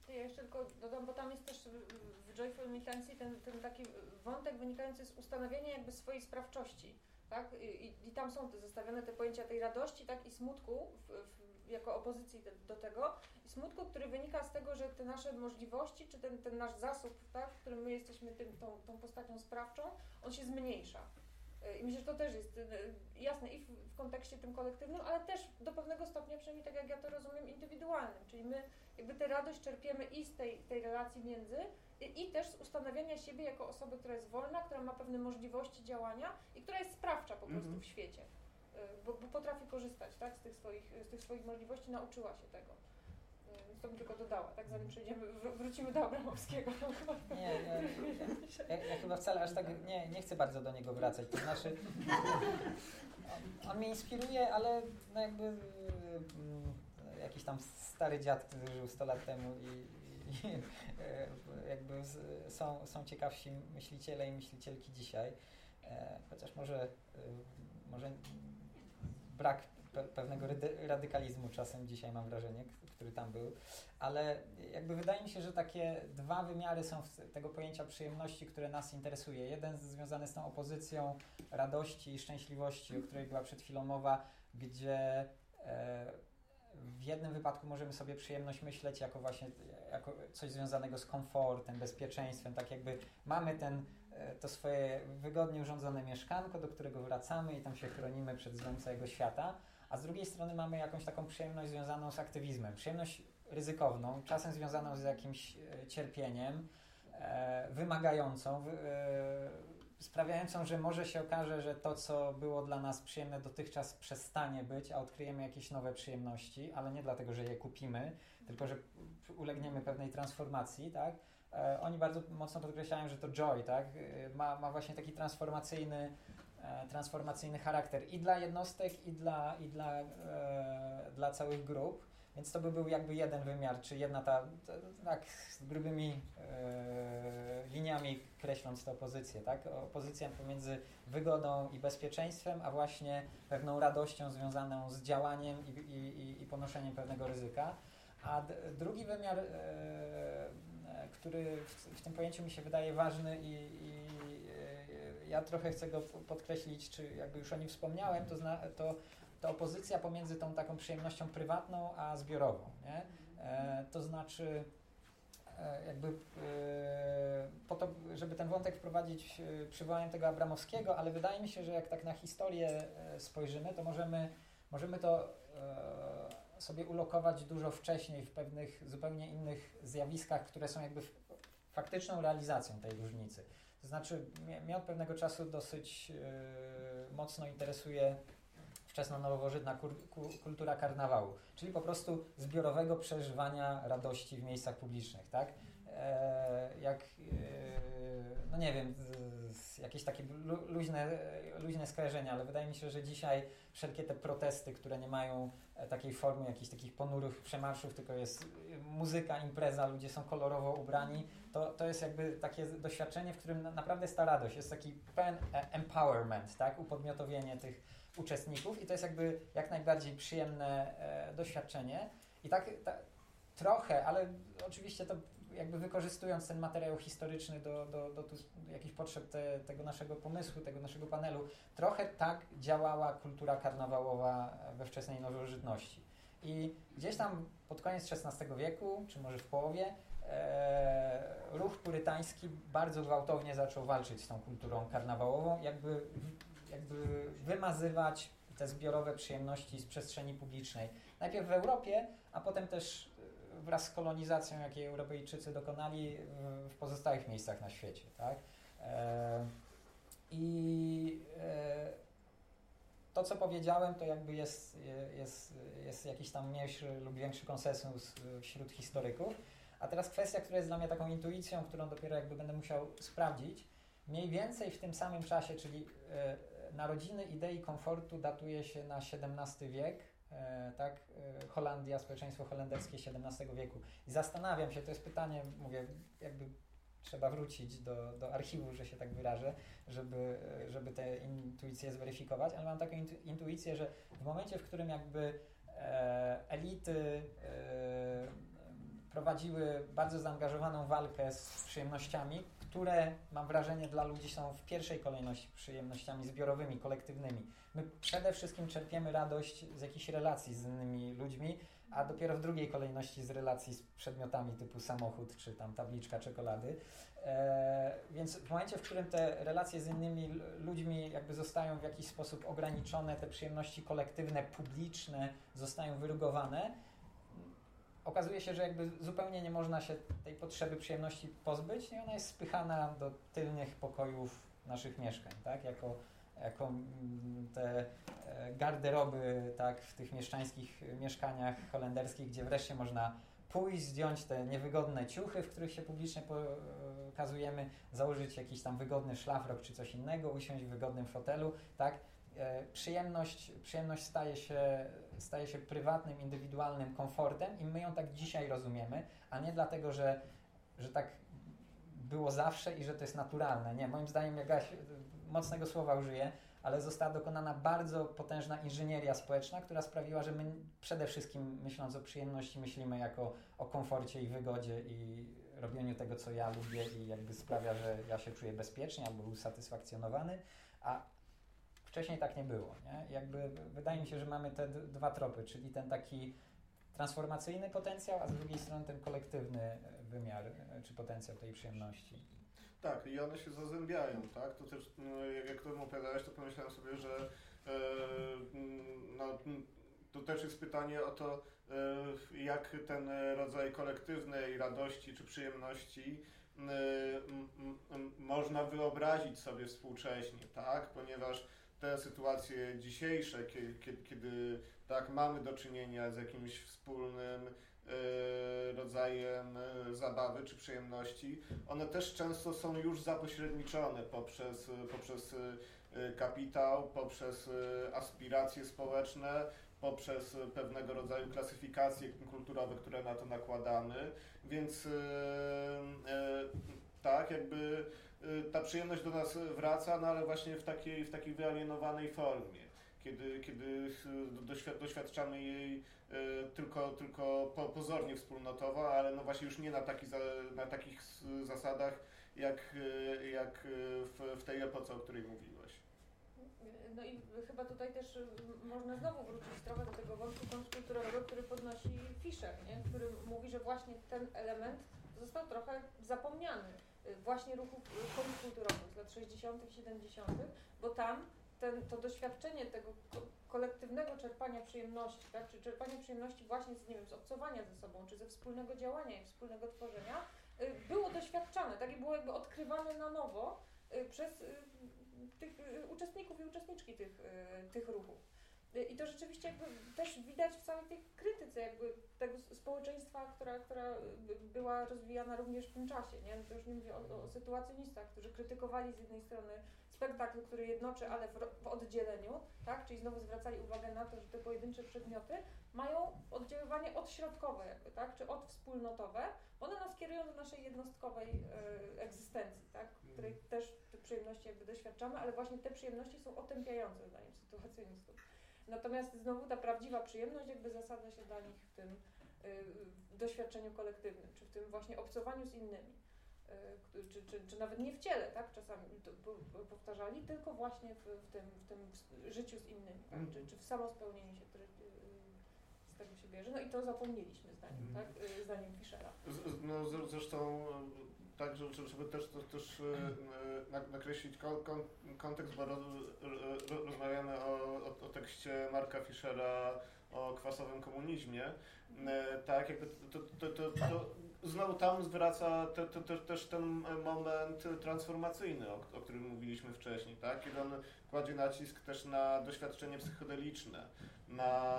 Ja jeszcze tylko dodam, bo tam jest też w- Joyful Militancy ten, ten taki wątek wynikający z ustanowienia jakby swojej sprawczości, tak? I, i, i tam są te zestawione te pojęcia tej radości, tak? I smutku w, w, jako opozycji do tego. I smutku, który wynika z tego, że te nasze możliwości, czy ten, ten nasz zasób, tak? W którym my jesteśmy tym, tą, tą postacią sprawczą, on się zmniejsza. Y, I myślę, że to też jest y, jasne i w, kontekście tym kolektywnym, ale też do pewnego stopnia, przynajmniej tak jak ja to rozumiem, indywidualnym. Czyli my jakby tę radość czerpiemy i z tej, tej relacji między, i, i też z ustanawiania siebie jako osoby, która jest wolna, która ma pewne możliwości działania i która jest sprawcza po prostu Mhm. w świecie. Y, Bo, bo potrafi korzystać tak, z, tych swoich, z tych swoich możliwości, nauczyła się tego. Y, Więc to bym tylko dodała, tak zanim przejdziemy, wr- wrócimy do Abramowskiego. Nie, ja, ja, ja chyba wcale aż tak nie, nie chcę bardzo do niego wracać. To znaczy, on, on mnie inspiruje, ale no jakby y, mm, jakiś tam stary dziad, który żył 100 lat temu i, i jakby z, są, są ciekawsi myśliciele i myślicielki dzisiaj. E, chociaż może, może brak pe, pewnego radykalizmu czasem dzisiaj mam wrażenie, który tam był, ale jakby wydaje mi się, że takie dwa wymiary są tego pojęcia przyjemności, które nas interesuje. Jeden związany z tą opozycją radości i szczęśliwości, o której była przed chwilą mowa, gdzie e, w jednym wypadku możemy sobie przyjemność myśleć jako właśnie jako coś związanego z komfortem, bezpieczeństwem, tak jakby mamy ten, to swoje wygodnie urządzone mieszkanko, do którego wracamy i tam się chronimy przed złem całego świata, a z drugiej strony mamy jakąś taką przyjemność związaną z aktywizmem, przyjemność ryzykowną, czasem związaną z jakimś e, cierpieniem, e, wymagającą, wy, e, sprawiającą, że może się okaże, że to, co było dla nas przyjemne dotychczas, przestanie być, a odkryjemy jakieś nowe przyjemności, ale nie dlatego, że je kupimy, tylko że ulegniemy pewnej transformacji, tak? E, oni bardzo mocno podkreślają, że to joy, tak? E, ma, ma właśnie taki transformacyjny, e, transformacyjny charakter i dla jednostek, i dla, i dla, dla całych grup. Więc to by był jakby jeden wymiar, czy jedna ta, ta tak z grubymi e, liniami kreśląc tę opozycję, tak? Opozycja pomiędzy wygodą i bezpieczeństwem, a właśnie pewną radością związaną z działaniem i, i, i ponoszeniem pewnego ryzyka. A drugi wymiar, e, który w, w tym pojęciu mi się wydaje ważny i, i e, ja trochę chcę go podkreślić, czy jakby już o nim wspomniałem, to, zna, to, opozycja pomiędzy tą taką przyjemnością prywatną a zbiorową. Nie? E, to znaczy, e, jakby e, po to, żeby ten wątek wprowadzić, e, przywołałem tego Abramowskiego, ale wydaje mi się, że jak tak na historię e, spojrzymy, to możemy, możemy to e, sobie ulokować dużo wcześniej w pewnych zupełnie innych zjawiskach, które są jakby faktyczną realizacją tej różnicy. To znaczy, mnie, od pewnego czasu dosyć e, mocno interesuje wczesno-nowożytna kur, ku, kultura karnawału, czyli po prostu zbiorowego przeżywania radości w miejscach publicznych, tak? E, jak, e, no nie wiem, jakieś takie lu, luźne, luźne skojarzenia, ale wydaje mi się, że dzisiaj wszelkie te protesty, które nie mają e, takiej formy jakichś takich ponurych przemarszów, tylko jest e, muzyka, impreza, ludzie są kolorowo ubrani, to, to jest jakby takie doświadczenie, w którym na, naprawdę jest ta radość, jest taki pełen e, empowerment, tak? Upodmiotowienie tych uczestników i to jest jakby jak najbardziej przyjemne e, doświadczenie. I tak ta, trochę, ale oczywiście to jakby wykorzystując ten materiał historyczny do, do, do, do jakichś potrzeb te, tego naszego pomysłu, tego naszego panelu, trochę tak działała kultura karnawałowa we wczesnej nowożytności. I gdzieś tam pod koniec XVI wieku, czy może w połowie, e, ruch purytański bardzo gwałtownie zaczął walczyć z tą kulturą karnawałową, jakby, jakby wymazywać te zbiorowe przyjemności z przestrzeni publicznej. Najpierw w Europie, a potem też wraz z kolonizacją, jakiej Europejczycy dokonali w, pozostałych miejscach na świecie. Tak? E, I e, to, co powiedziałem, to jakby jest, jest, jest jakiś tam mniejszy lub większy konsensus wśród historyków. A teraz kwestia, która jest dla mnie taką intuicją, którą dopiero jakby będę musiał sprawdzić. Mniej więcej w tym samym czasie, czyli e, narodziny idei komfortu datuje się na XVII wiek, tak? E, Holandia, społeczeństwo holenderskie XVII wieku. I zastanawiam się, to jest pytanie, mówię, jakby trzeba wrócić do, do archiwum, że się tak wyrażę, żeby, żeby te intuicje zweryfikować, ale mam taką intu, intuicję, że w momencie, w którym jakby e, elity e, prowadziły bardzo zaangażowaną walkę z przyjemnościami, które mam wrażenie dla ludzi są w pierwszej kolejności przyjemnościami zbiorowymi, kolektywnymi. My przede wszystkim czerpiemy radość z jakichś relacji z innymi ludźmi, a dopiero w drugiej kolejności z relacji z przedmiotami typu samochód czy tam tabliczka czekolady. E, więc w momencie, w którym te relacje z innymi ludźmi jakby zostają w jakiś sposób ograniczone, te przyjemności kolektywne, publiczne zostają wyrugowane, okazuje się, że jakby zupełnie nie można się tej potrzeby przyjemności pozbyć i ona jest spychana do tylnych pokojów naszych mieszkań, tak? Jako, jako te garderoby tak, w tych mieszczańskich mieszkaniach holenderskich, gdzie wreszcie można pójść, zdjąć te niewygodne ciuchy, w których się publicznie pokazujemy, założyć jakiś tam wygodny szlafrok czy coś innego, usiąść w wygodnym fotelu, tak? Przyjemność, przyjemność staje, się, staje się prywatnym, indywidualnym komfortem i my ją tak dzisiaj rozumiemy, a nie dlatego, że, że tak było zawsze i że to jest naturalne. Nie, moim zdaniem jakaś mocnego słowa użyję, ale została dokonana bardzo potężna inżynieria społeczna, która sprawiła, że my przede wszystkim myśląc o przyjemności myślimy jako o komforcie i wygodzie i robieniu tego, co ja lubię i jakby sprawia, że ja się czuję bezpiecznie albo usatysfakcjonowany, a wcześniej tak nie było. Nie? Jakby wydaje mi się, że mamy te dwa tropy, czyli ten taki transformacyjny potencjał, a z drugiej strony ten kolektywny wymiar czy potencjał tej przyjemności. Tak, i one się zazębiają, tak? To też, jak o tym opowiadałeś, to pomyślałem sobie, że e, no, to też jest pytanie o to, e, jak ten rodzaj kolektywnej radości czy przyjemności e, można wyobrazić sobie współcześnie, tak? Ponieważ te sytuacje dzisiejsze, kiedy, kiedy tak mamy do czynienia z jakimś wspólnym e, rodzajem e, zabawy czy przyjemności, one też często są już zapośredniczone poprzez, poprzez e, kapitał, poprzez aspiracje społeczne, poprzez pewnego rodzaju klasyfikacje kulturowe, które na to nakładamy, więc tak, jakby ta przyjemność do nas wraca, no ale właśnie w takiej, w takiej wyalienowanej formie. Kiedy, kiedy doświad, doświadczamy jej e, tylko, tylko po, pozornie wspólnotowo, ale no właśnie już nie na, taki, na takich zasadach, jak, jak w, w tej epoce, o której mówiłeś. No i chyba tutaj też y, można znowu wrócić trochę do tego wątku kontrkulturowego, który podnosi Fischer, nie? który mówi, że właśnie ten element został trochę zapomniany y, właśnie ruchów kontrkulturowych z lat 60., 70., bo tam ten, to doświadczenie tego ko- kolektywnego czerpania przyjemności, tak? czy czerpania przyjemności właśnie z, nie wiem, z obcowania ze sobą, czy ze wspólnego działania i wspólnego tworzenia, y, było doświadczane, tak? I było jakby odkrywane na nowo y, przez y, tych uczestników i uczestniczki tych, tych ruchów. I to rzeczywiście jakby też widać w całej tej krytyce jakby tego społeczeństwa, która, która y, była rozwijana również w tym czasie. Nie? To już nie mówię o, o sytuacjonistach, którzy krytykowali z jednej strony spektakl, który jednoczy, ale w, w oddzieleniu, tak? czyli znowu zwracali uwagę na to, że te pojedyncze przedmioty mają oddziaływanie odśrodkowe, jakby, tak? czy odwspólnotowe, bo one nas kierują do naszej jednostkowej e, egzystencji, tak? której też te przyjemności jakby doświadczamy, ale właśnie te przyjemności są otępiające zdaniem sytuacjonistów. Natomiast znowu ta prawdziwa przyjemność jakby zasadza się dla nich w tym y, doświadczeniu kolektywnym, czy w tym właśnie obcowaniu z innymi. y, Czy, czy, czy nawet nie w ciele, tak? Czasami powtarzali, tylko właśnie w, w, tym, w tym życiu z innymi, tak? czy, czy w samospełnieniu się, które y, z tego się bierze. No i to zapomnieliśmy zdaniem, Mhm. tak? Zdaniem Fischera. Z- No, zresztą tak, żeby, też, też, też e, e, na- nakreślić kon, kon, kontekst, bo roz, ro- rozmawiamy o, o, o tekście Marka Fischera o kwasowym komunizmie. E, Tak, jakby to, to, to, to znowu tam zwraca te, te, te, też ten moment transformacyjny, o, o którym mówiliśmy wcześniej, tak? Kiedy on kładzie nacisk też na doświadczenie psychodeliczne, na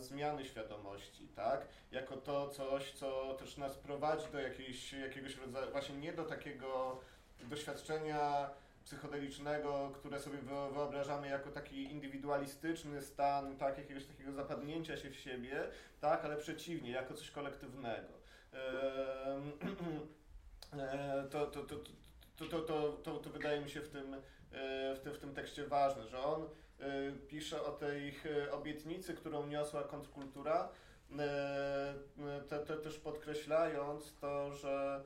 zmiany świadomości, tak? Jako to coś, co też nas prowadzi do jakiejś, jakiegoś rodzaju, właśnie nie do takiego doświadczenia psychodelicznego, które sobie wyo- wyobrażamy jako taki indywidualistyczny stan, tak, jakiegoś takiego zapadnięcia się w siebie, tak, ale przeciwnie, jako coś kolektywnego. E, To, to, to, to, to, to, to, wydaje mi się w tym, e, w tym, w tym tekście ważne, że on e, pisze o tej obietnicy, którą niosła kontrkultura, te, te, też podkreślając to, że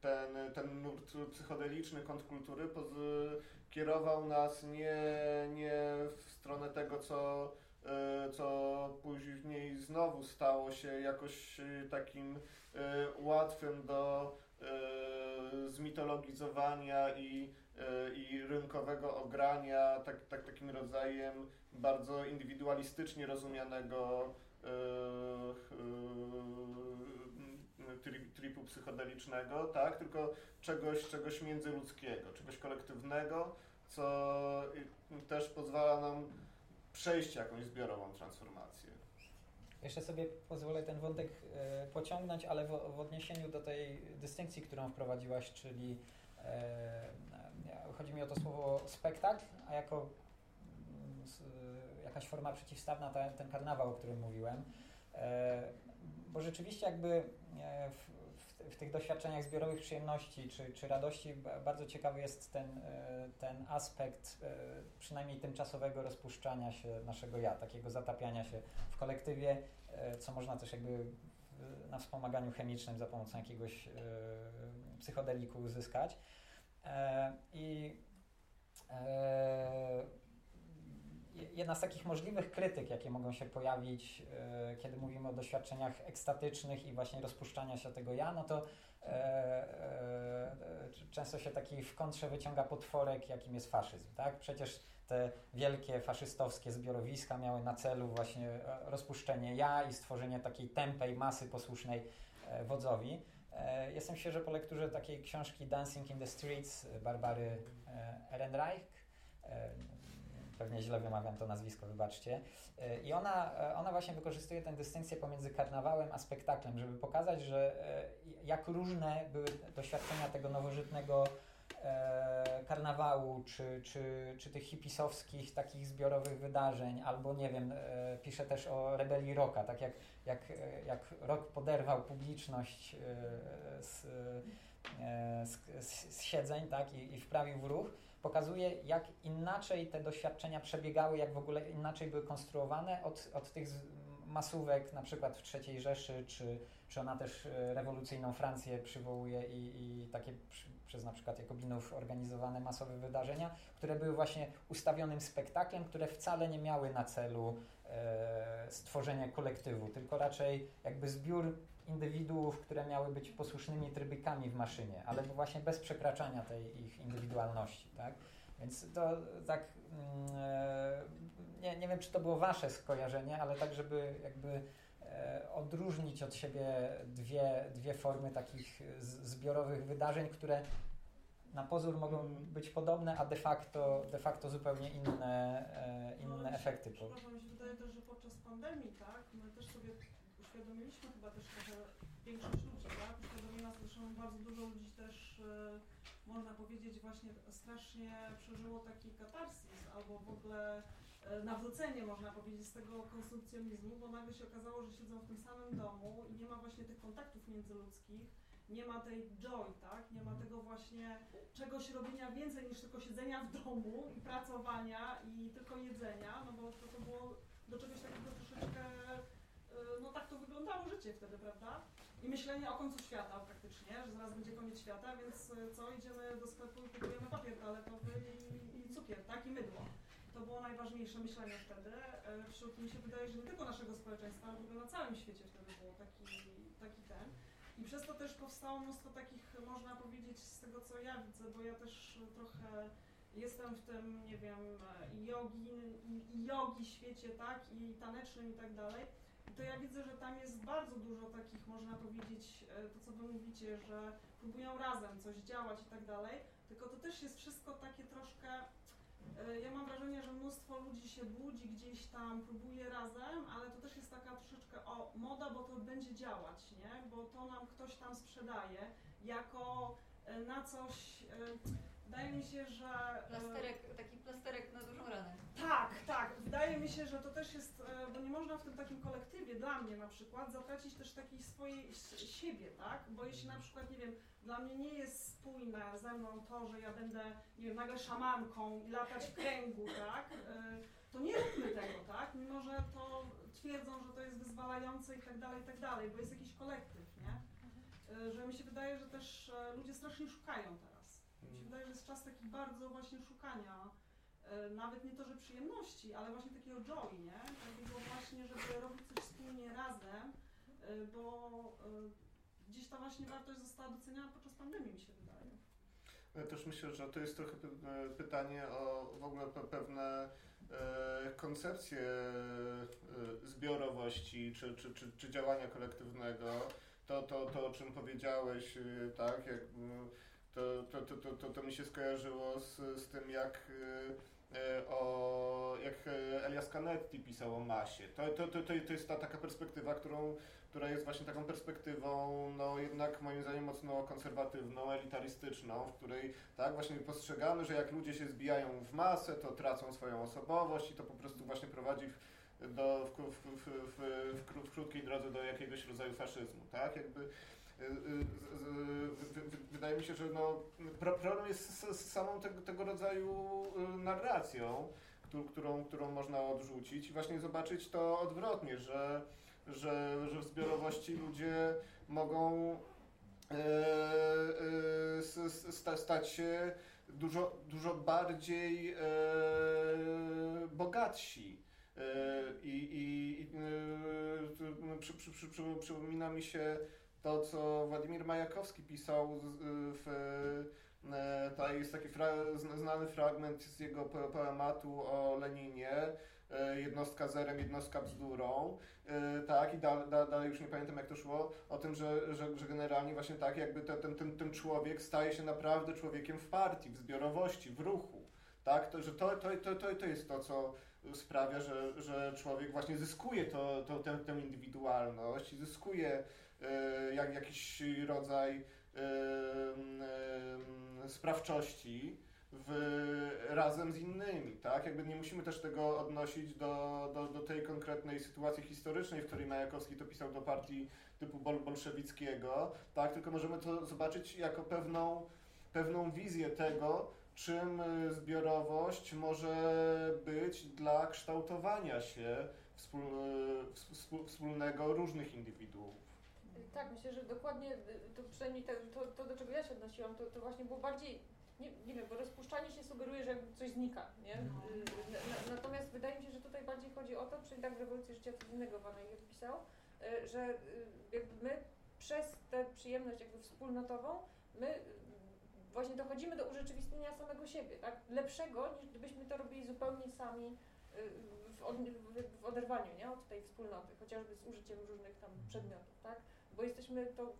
ten, ten nurt psychodeliczny kontrkultury kierował nas nie, nie w stronę tego, co, e, co później znowu stało się jakoś e, takim e, łatwym do e, zmitologizowania i, e, i rynkowego ogrania, tak, tak, takim rodzajem bardzo indywidualistycznie rozumianego e, e, tri- tripu psychodelicznego, tak? Tylko czegoś, czegoś międzyludzkiego, czegoś kolektywnego, co też pozwala nam przejść jakąś zbiorową transformację. Jeszcze sobie pozwolę ten wątek e, pociągnąć, ale w, w odniesieniu do tej dystynkcji, którą wprowadziłaś, czyli e, e, chodzi mi o to słowo spektakl, a jako mm, s, jakaś forma przeciwstawna ten, ten karnawał, o którym mówiłem. Bo rzeczywiście jakby e, w, w, w tych doświadczeniach zbiorowych przyjemności czy, czy radości ba- bardzo ciekawy jest ten, e, ten aspekt e, przynajmniej tymczasowego rozpuszczania się naszego ja, takiego zatapiania się w kolektywie, co można też jakby na wspomaganiu chemicznym za pomocą jakiegoś psychodeliku uzyskać. I jedna z takich możliwych krytyk, jakie mogą się pojawić, e, kiedy mówimy o doświadczeniach ekstatycznych i właśnie rozpuszczania się tego ja, no to e, e, często się taki w kontrze wyciąga potworek, jakim jest faszyzm, tak? Przecież te wielkie faszystowskie zbiorowiska miały na celu właśnie e, rozpuszczenie ja i stworzenie takiej tępej masy posłusznej e, wodzowi. Jestem świeżo po lekturze takiej książki Dancing in the Streets Barbary Ehrenreich. Pewnie źle wymawiam to nazwisko, wybaczcie. E, I ona, e, ona właśnie wykorzystuje tę dystynkcję pomiędzy karnawałem a spektaklem, żeby pokazać, że e, jak różne były doświadczenia tego nowożytnego karnawału, czy, czy, czy tych hipisowskich takich zbiorowych wydarzeń, albo nie wiem, pisze też o rebelii rocka, tak jak, jak, jak rock poderwał publiczność z, z, z, z siedzeń tak, i, i wprawił w ruch, pokazuje jak inaczej te doświadczenia przebiegały, jak w ogóle inaczej były konstruowane od, od tych masówek na przykład w III Rzeszy, czy, czy ona też e, rewolucyjną Francję przywołuje i, i takie przy, przez na przykład Jakobinów organizowane masowe wydarzenia, które były właśnie ustawionym spektaklem, które wcale nie miały na celu stworzenie kolektywu, tylko raczej jakby zbiór indywiduów, które miały być posłusznymi trybikami w maszynie, ale właśnie bez przekraczania tej ich indywidualności, tak? Więc to tak, mm, e, nie, nie wiem, czy to było wasze skojarzenie, ale tak, żeby jakby e, odróżnić od siebie dwie, dwie formy takich zbiorowych wydarzeń, które na pozór mogą być podobne, a de facto, de facto zupełnie inne, e, No, inne się- efekty. Przepraszam, mi się wydaje też, że podczas pandemii, tak, my też sobie uświadomiliśmy chyba też trochę większość ludzi, tak, uświadomiła sobie, zresztą bardzo dużo ludzi też, e, można powiedzieć, właśnie strasznie przeżyło taki katarsis, albo w ogóle e, nawrócenie, można powiedzieć, z tego konsumpcjonizmu, bo nagle się okazało, że siedzą w tym samym domu i nie ma właśnie tych kontaktów międzyludzkich, nie ma tej joy, tak, nie ma tego właśnie czegoś robienia więcej niż tylko siedzenia w domu i pracowania i tylko jedzenia, no bo to, to było do czegoś takiego troszeczkę, y, no tak to wyglądało życie wtedy, prawda? I myślenie o końcu świata praktycznie, że zaraz będzie koniec świata, więc y, co, idziemy do sklepu i kupujemy papier toaletowy i, i cukier, tak, i mydło. To było najważniejsze myślenie wtedy. Y, Wśród, mi się wydaje, że nie tylko naszego społeczeństwa, ale w ogóle na całym świecie wtedy było taki, taki ten. I przez to też powstało mnóstwo takich, można powiedzieć, z tego co ja widzę, bo ja też trochę jestem w tym, nie wiem, jogi, jogi świecie, tak, i tanecznym i tak dalej. To ja widzę, że tam jest bardzo dużo takich, można powiedzieć, e, to co wy mówicie, że próbują razem coś działać i tak dalej, tylko to też jest wszystko takie troszkę, ja mam wrażenie, że mnóstwo ludzi się budzi gdzieś tam, próbuje razem, ale to też jest taka troszeczkę, o, moda, bo to będzie działać, nie? Bo to nam ktoś tam sprzedaje jako e, na coś, e, wydaje mi się, że... e, Plasterek, taki plasterek na dużą ranę. tak, tak. Wydaje mi się, że to też jest, e, bo nie można w tym takim kolektywie, dla mnie na przykład, zatracić też takiej swojej siebie, tak? Bo jeśli na przykład, nie wiem, dla mnie nie jest spójne ze mną to, że ja będę, nie wiem, nagle szamanką i latać w kręgu, tak? E, To nie róbmy tego, tak? Mimo, że to twierdzą, że to jest wyzwalające i tak dalej, i tak dalej, bo jest jakiś kolektyw, nie? E, Że mi się wydaje, że też ludzie strasznie szukają teraz. Mi się wydaje, że jest czas taki bardzo właśnie szukania e, nawet nie to, że przyjemności, ale właśnie takiego joy, nie? Takiego właśnie, żeby robić coś wspólnie razem, e, bo e, gdzieś ta właśnie wartość została doceniona podczas pandemii, mi się wydaje. Ja też myślę, że to jest trochę py- pytanie o w ogóle pe- pewne koncepcje zbiorowości czy, czy, czy, czy działania kolektywnego. To, to, to, o czym powiedziałeś, tak, jak, mm, to, to, to, to, to, to mi się skojarzyło z, z tym, jak, e, e, o, jak e, Elias Canetti pisał o masie. To, to, to, to, jest ta taka perspektywa, którą która jest właśnie taką perspektywą, no jednak moim zdaniem mocno konserwatywną, elitarystyczną, w której tak właśnie postrzegamy, że jak ludzie się zbijają w masę, to tracą swoją osobowość i to po prostu właśnie prowadzi w, do, w, w, w, w, w, kró- w krótkiej drodze do jakiegoś rodzaju faszyzmu, tak? Jakby wydaje mi się, że no, pro, problem jest z, z samą tego, tego rodzaju y, narracją, którą, którą, można odrzucić i właśnie zobaczyć to odwrotnie, że że, że w zbiorowości ludzie mogą e, e, stać się dużo, dużo bardziej e, bogatsi. I, i, i no, przy, przy, przy, przypomina mi się to, co Władimir Majakowski pisał z- w E, tak, jest taki fra- zna- znany fragment z jego po- poematu o Leninie, e, jednostka zerem, jednostka bzdurą, e, tak, i da, da, dalej już nie pamiętam jak to szło, o tym, że, że, że generalnie właśnie tak, jakby te, ten, ten, ten człowiek staje się naprawdę człowiekiem w partii, w zbiorowości, w ruchu, tak, to, że to, to, to, to, to jest to, co sprawia, że, że człowiek właśnie zyskuje to, to, tę, tę indywidualność, zyskuje jak, jakiś rodzaj e, e, sprawczości w, razem z innymi, tak? Jakby nie musimy też tego odnosić do, do, do tej konkretnej sytuacji historycznej, w której Majakowski to pisał do partii typu bol, bolszewickiego, tak? Tylko możemy to zobaczyć jako pewną, pewną wizję tego, czym zbiorowość może być dla kształtowania się wspól, wspól, wspólnego różnych indywiduów. Tak, myślę, że dokładnie y, to przynajmniej te, to, to, do czego ja się odnosiłam, to, to właśnie było bardziej, nie, nie wiem, bo rozpuszczanie się sugeruje, że jakby coś znika, nie? Mhm. Y, na, na, natomiast wydaje mi się, że tutaj bardziej chodzi o to, czyli tak w rewolucji życia codziennego Van Eyck pisał, y, że jakby my przez tę przyjemność jakby wspólnotową, my właśnie dochodzimy do urzeczywistnienia samego siebie, tak? Lepszego niż gdybyśmy to robili zupełnie sami w, od, w, w oderwaniu, nie? Od tej wspólnoty, chociażby z użyciem różnych tam przedmiotów, tak? Bo jesteśmy to,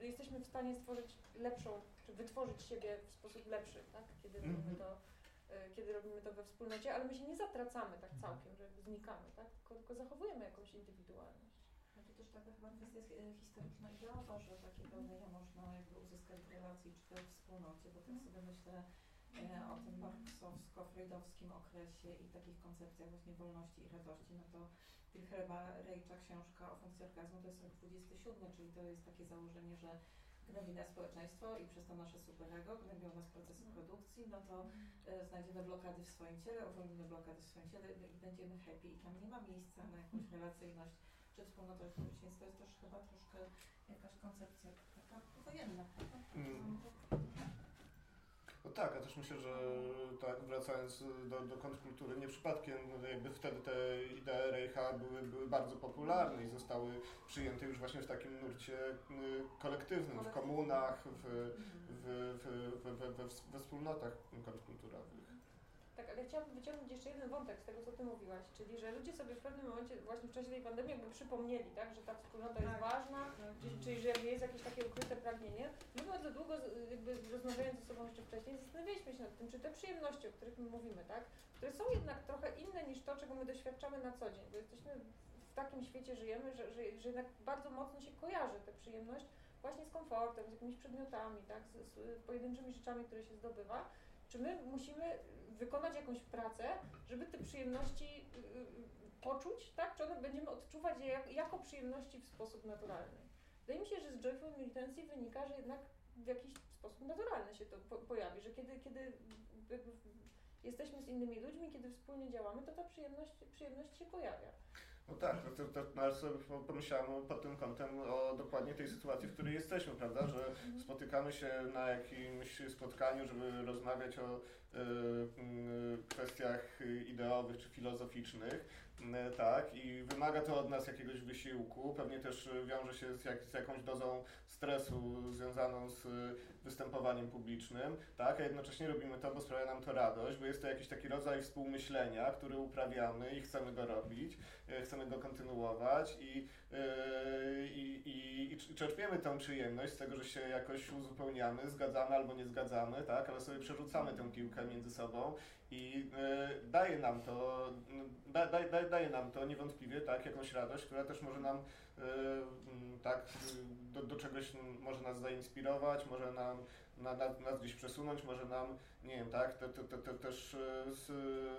jesteśmy w stanie stworzyć lepszą, czy wytworzyć siebie w sposób lepszy, tak? Kiedy Mhm. robimy to, y, kiedy robimy to we wspólnocie, ale my się nie zatracamy tak całkiem, że znikamy, tak? Tylko, tylko zachowujemy jakąś indywidualność. No to też taka chyba kwestia e, historyczna ideowa, że takie pełnienia można jakby uzyskać w relacji czy we wspólnocie, bo tak sobie myślę e, o tym marksowsko-freudowskim okresie i takich koncepcjach właśnie wolności i radości, no to Wilhelma Reicza książka o funkcji orgazmu to jest rok 27, czyli to jest takie założenie, że gnębi nas społeczeństwo i przez to nasze superego, gnębią nas procesy produkcji, no to e, znajdziemy blokady w swoim ciele, uwolnimy blokady w swoim ciele i będziemy happy. I tam nie ma miejsca na jakąś relacyjność czy wspólnotowość, więc to jest też chyba troszkę jakaś koncepcja taka wojenna. Mm. No tak, a też myślę, że tak, wracając do, do kontrkultury, nie przypadkiem no, jakby wtedy te idee Reicha były, były bardzo popularne i zostały przyjęte już właśnie w takim nurcie y, kolektywnym, w komunach, w, w, w, w, we wspólnotach kontrkulturowych. Tak, ale chciałabym wyciągnąć jeszcze jeden wątek z tego, co Ty mówiłaś, czyli że ludzie sobie w pewnym momencie, właśnie w czasie tej pandemii, jakby przypomnieli, tak, że ta wspólnota jest Tak. ważna, czyli, czyli że jest jakieś takie ukryte pragnienie. My bardzo długo, jakby rozmawiając ze sobą jeszcze wcześniej, zastanawialiśmy się nad tym, czy te przyjemności, o których my mówimy, tak, które są jednak trochę inne niż to, czego my doświadczamy na co dzień, bo jesteśmy w takim świecie żyjemy, że, że, że jednak bardzo mocno się kojarzy tę przyjemność właśnie z komfortem, z jakimiś przedmiotami, tak, z, z pojedynczymi rzeczami, które się zdobywa. Czy my musimy wykonać jakąś pracę, żeby te przyjemności y, y, poczuć, tak? Czy one będziemy odczuwać je jak, jako przyjemności w sposób naturalny? Wydaje mi się, że z Joyful Militancy wynika, że jednak w jakiś sposób naturalny się to po, pojawi, że kiedy, kiedy jesteśmy z innymi ludźmi, kiedy wspólnie działamy, to ta przyjemność, przyjemność się pojawia. No tak, to, to, to nawet sobie pomyślałem pod tym kątem o dokładnie tej sytuacji, w której jesteśmy, prawda, że spotykamy się na jakimś spotkaniu, żeby rozmawiać o y, y, kwestiach ideowych czy filozoficznych, y, tak, i wymaga to od nas jakiegoś wysiłku, pewnie też wiąże się z, jak, z jakąś dozą stresu związaną z występowaniem publicznym, tak, a jednocześnie robimy to, bo sprawia nam to radość, bo jest to jakiś taki rodzaj współmyślenia, który uprawiamy i chcemy go robić, chcemy go kontynuować i, y, i, i, i czerpiemy tę przyjemność z tego, że się jakoś uzupełniamy, zgadzamy albo nie zgadzamy, tak, ale sobie przerzucamy tę piłkę między sobą i y, daje nam to, da, da, da, daje nam to niewątpliwie tak, jakąś radość, która też może nam tak do, do czegoś może nas zainspirować, może nam na, na, nas gdzieś przesunąć, może nam, nie wiem, tak, te, te, te, te, też y, s,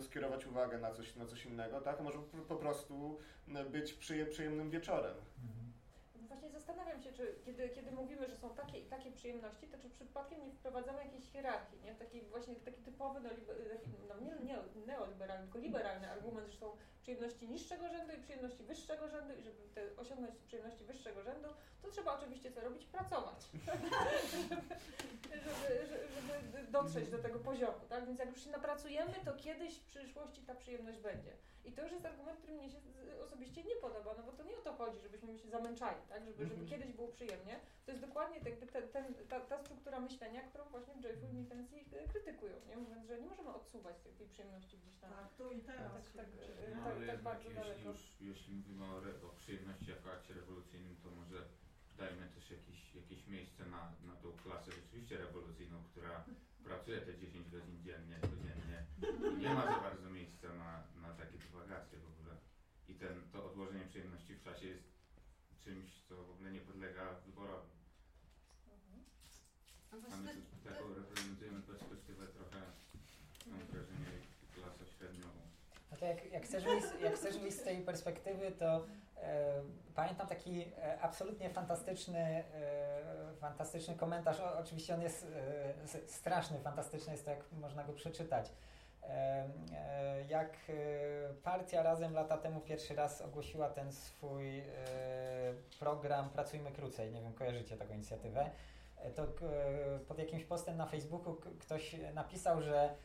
skierować uwagę na coś, na coś innego, tak, może po, prostu być przyje, przyjemnym wieczorem. Mhm. Właśnie zastanawiam się, czy kiedy, kiedy mówimy, że są takie i takie przyjemności, to czy przypadkiem nie wprowadzamy jakiejś hierarchii, nie? Taki właśnie taki typowy neoliber- taki, no, nie, nie neoliberalny, tylko liberalny argument, że są przyjemności niższego rzędu i przyjemności wyższego rzędu i żeby te, osiągnąć przyjemności wyższego rzędu, to trzeba oczywiście co robić? Pracować. żeby, żeby, żeby dotrzeć do tego poziomu, tak? Więc jak już się napracujemy, to kiedyś w przyszłości ta przyjemność będzie. I to już jest argument, który mnie się osobiście nie podoba, no bo to nie o to chodzi, żebyśmy się zamęczali, tak? Żeby, żeby Mhm. kiedyś było przyjemnie. To jest dokładnie jakby ten, ten, ta, ta struktura myślenia, którą właśnie w Joyful Intencji e, krytykują, nie? Mówiąc, że nie możemy odsuwać tej, tej przyjemności gdzieś tam. Tak, tu i teraz. Tak, tak, tak, ale tak jednak bardzo jeśli daleko. już jeśli mówimy o, re, o przyjemności jako akcie rewolucyjnym, to może dajmy też jakieś, jakieś miejsce na, na tą klasę rzeczywiście rewolucyjną, która pracuje te 10 godzin dziennie, codziennie i nie ma za bardzo miejsca na, na takie dywagacje w ogóle. I ten, to odłożenie przyjemności w czasie jest czymś, co w ogóle nie podlega wyborowi. Mhm. No A właśnie my to- tu taką reprezentujemy perspektywę trochę, mam wrażenie, klasę średniową. No to jak, jak, chcesz wyjść, jak chcesz z tej perspektywy, to e, pamiętam taki e, absolutnie fantastyczny, e, fantastyczny komentarz. O, oczywiście on jest e, straszny, fantastyczny jest to, jak można go przeczytać. E, e, jak partia razem lata temu pierwszy raz ogłosiła ten swój program Pracujmy Krócej, nie wiem, kojarzycie taką inicjatywę, to pod jakimś postem na Facebooku ktoś napisał, że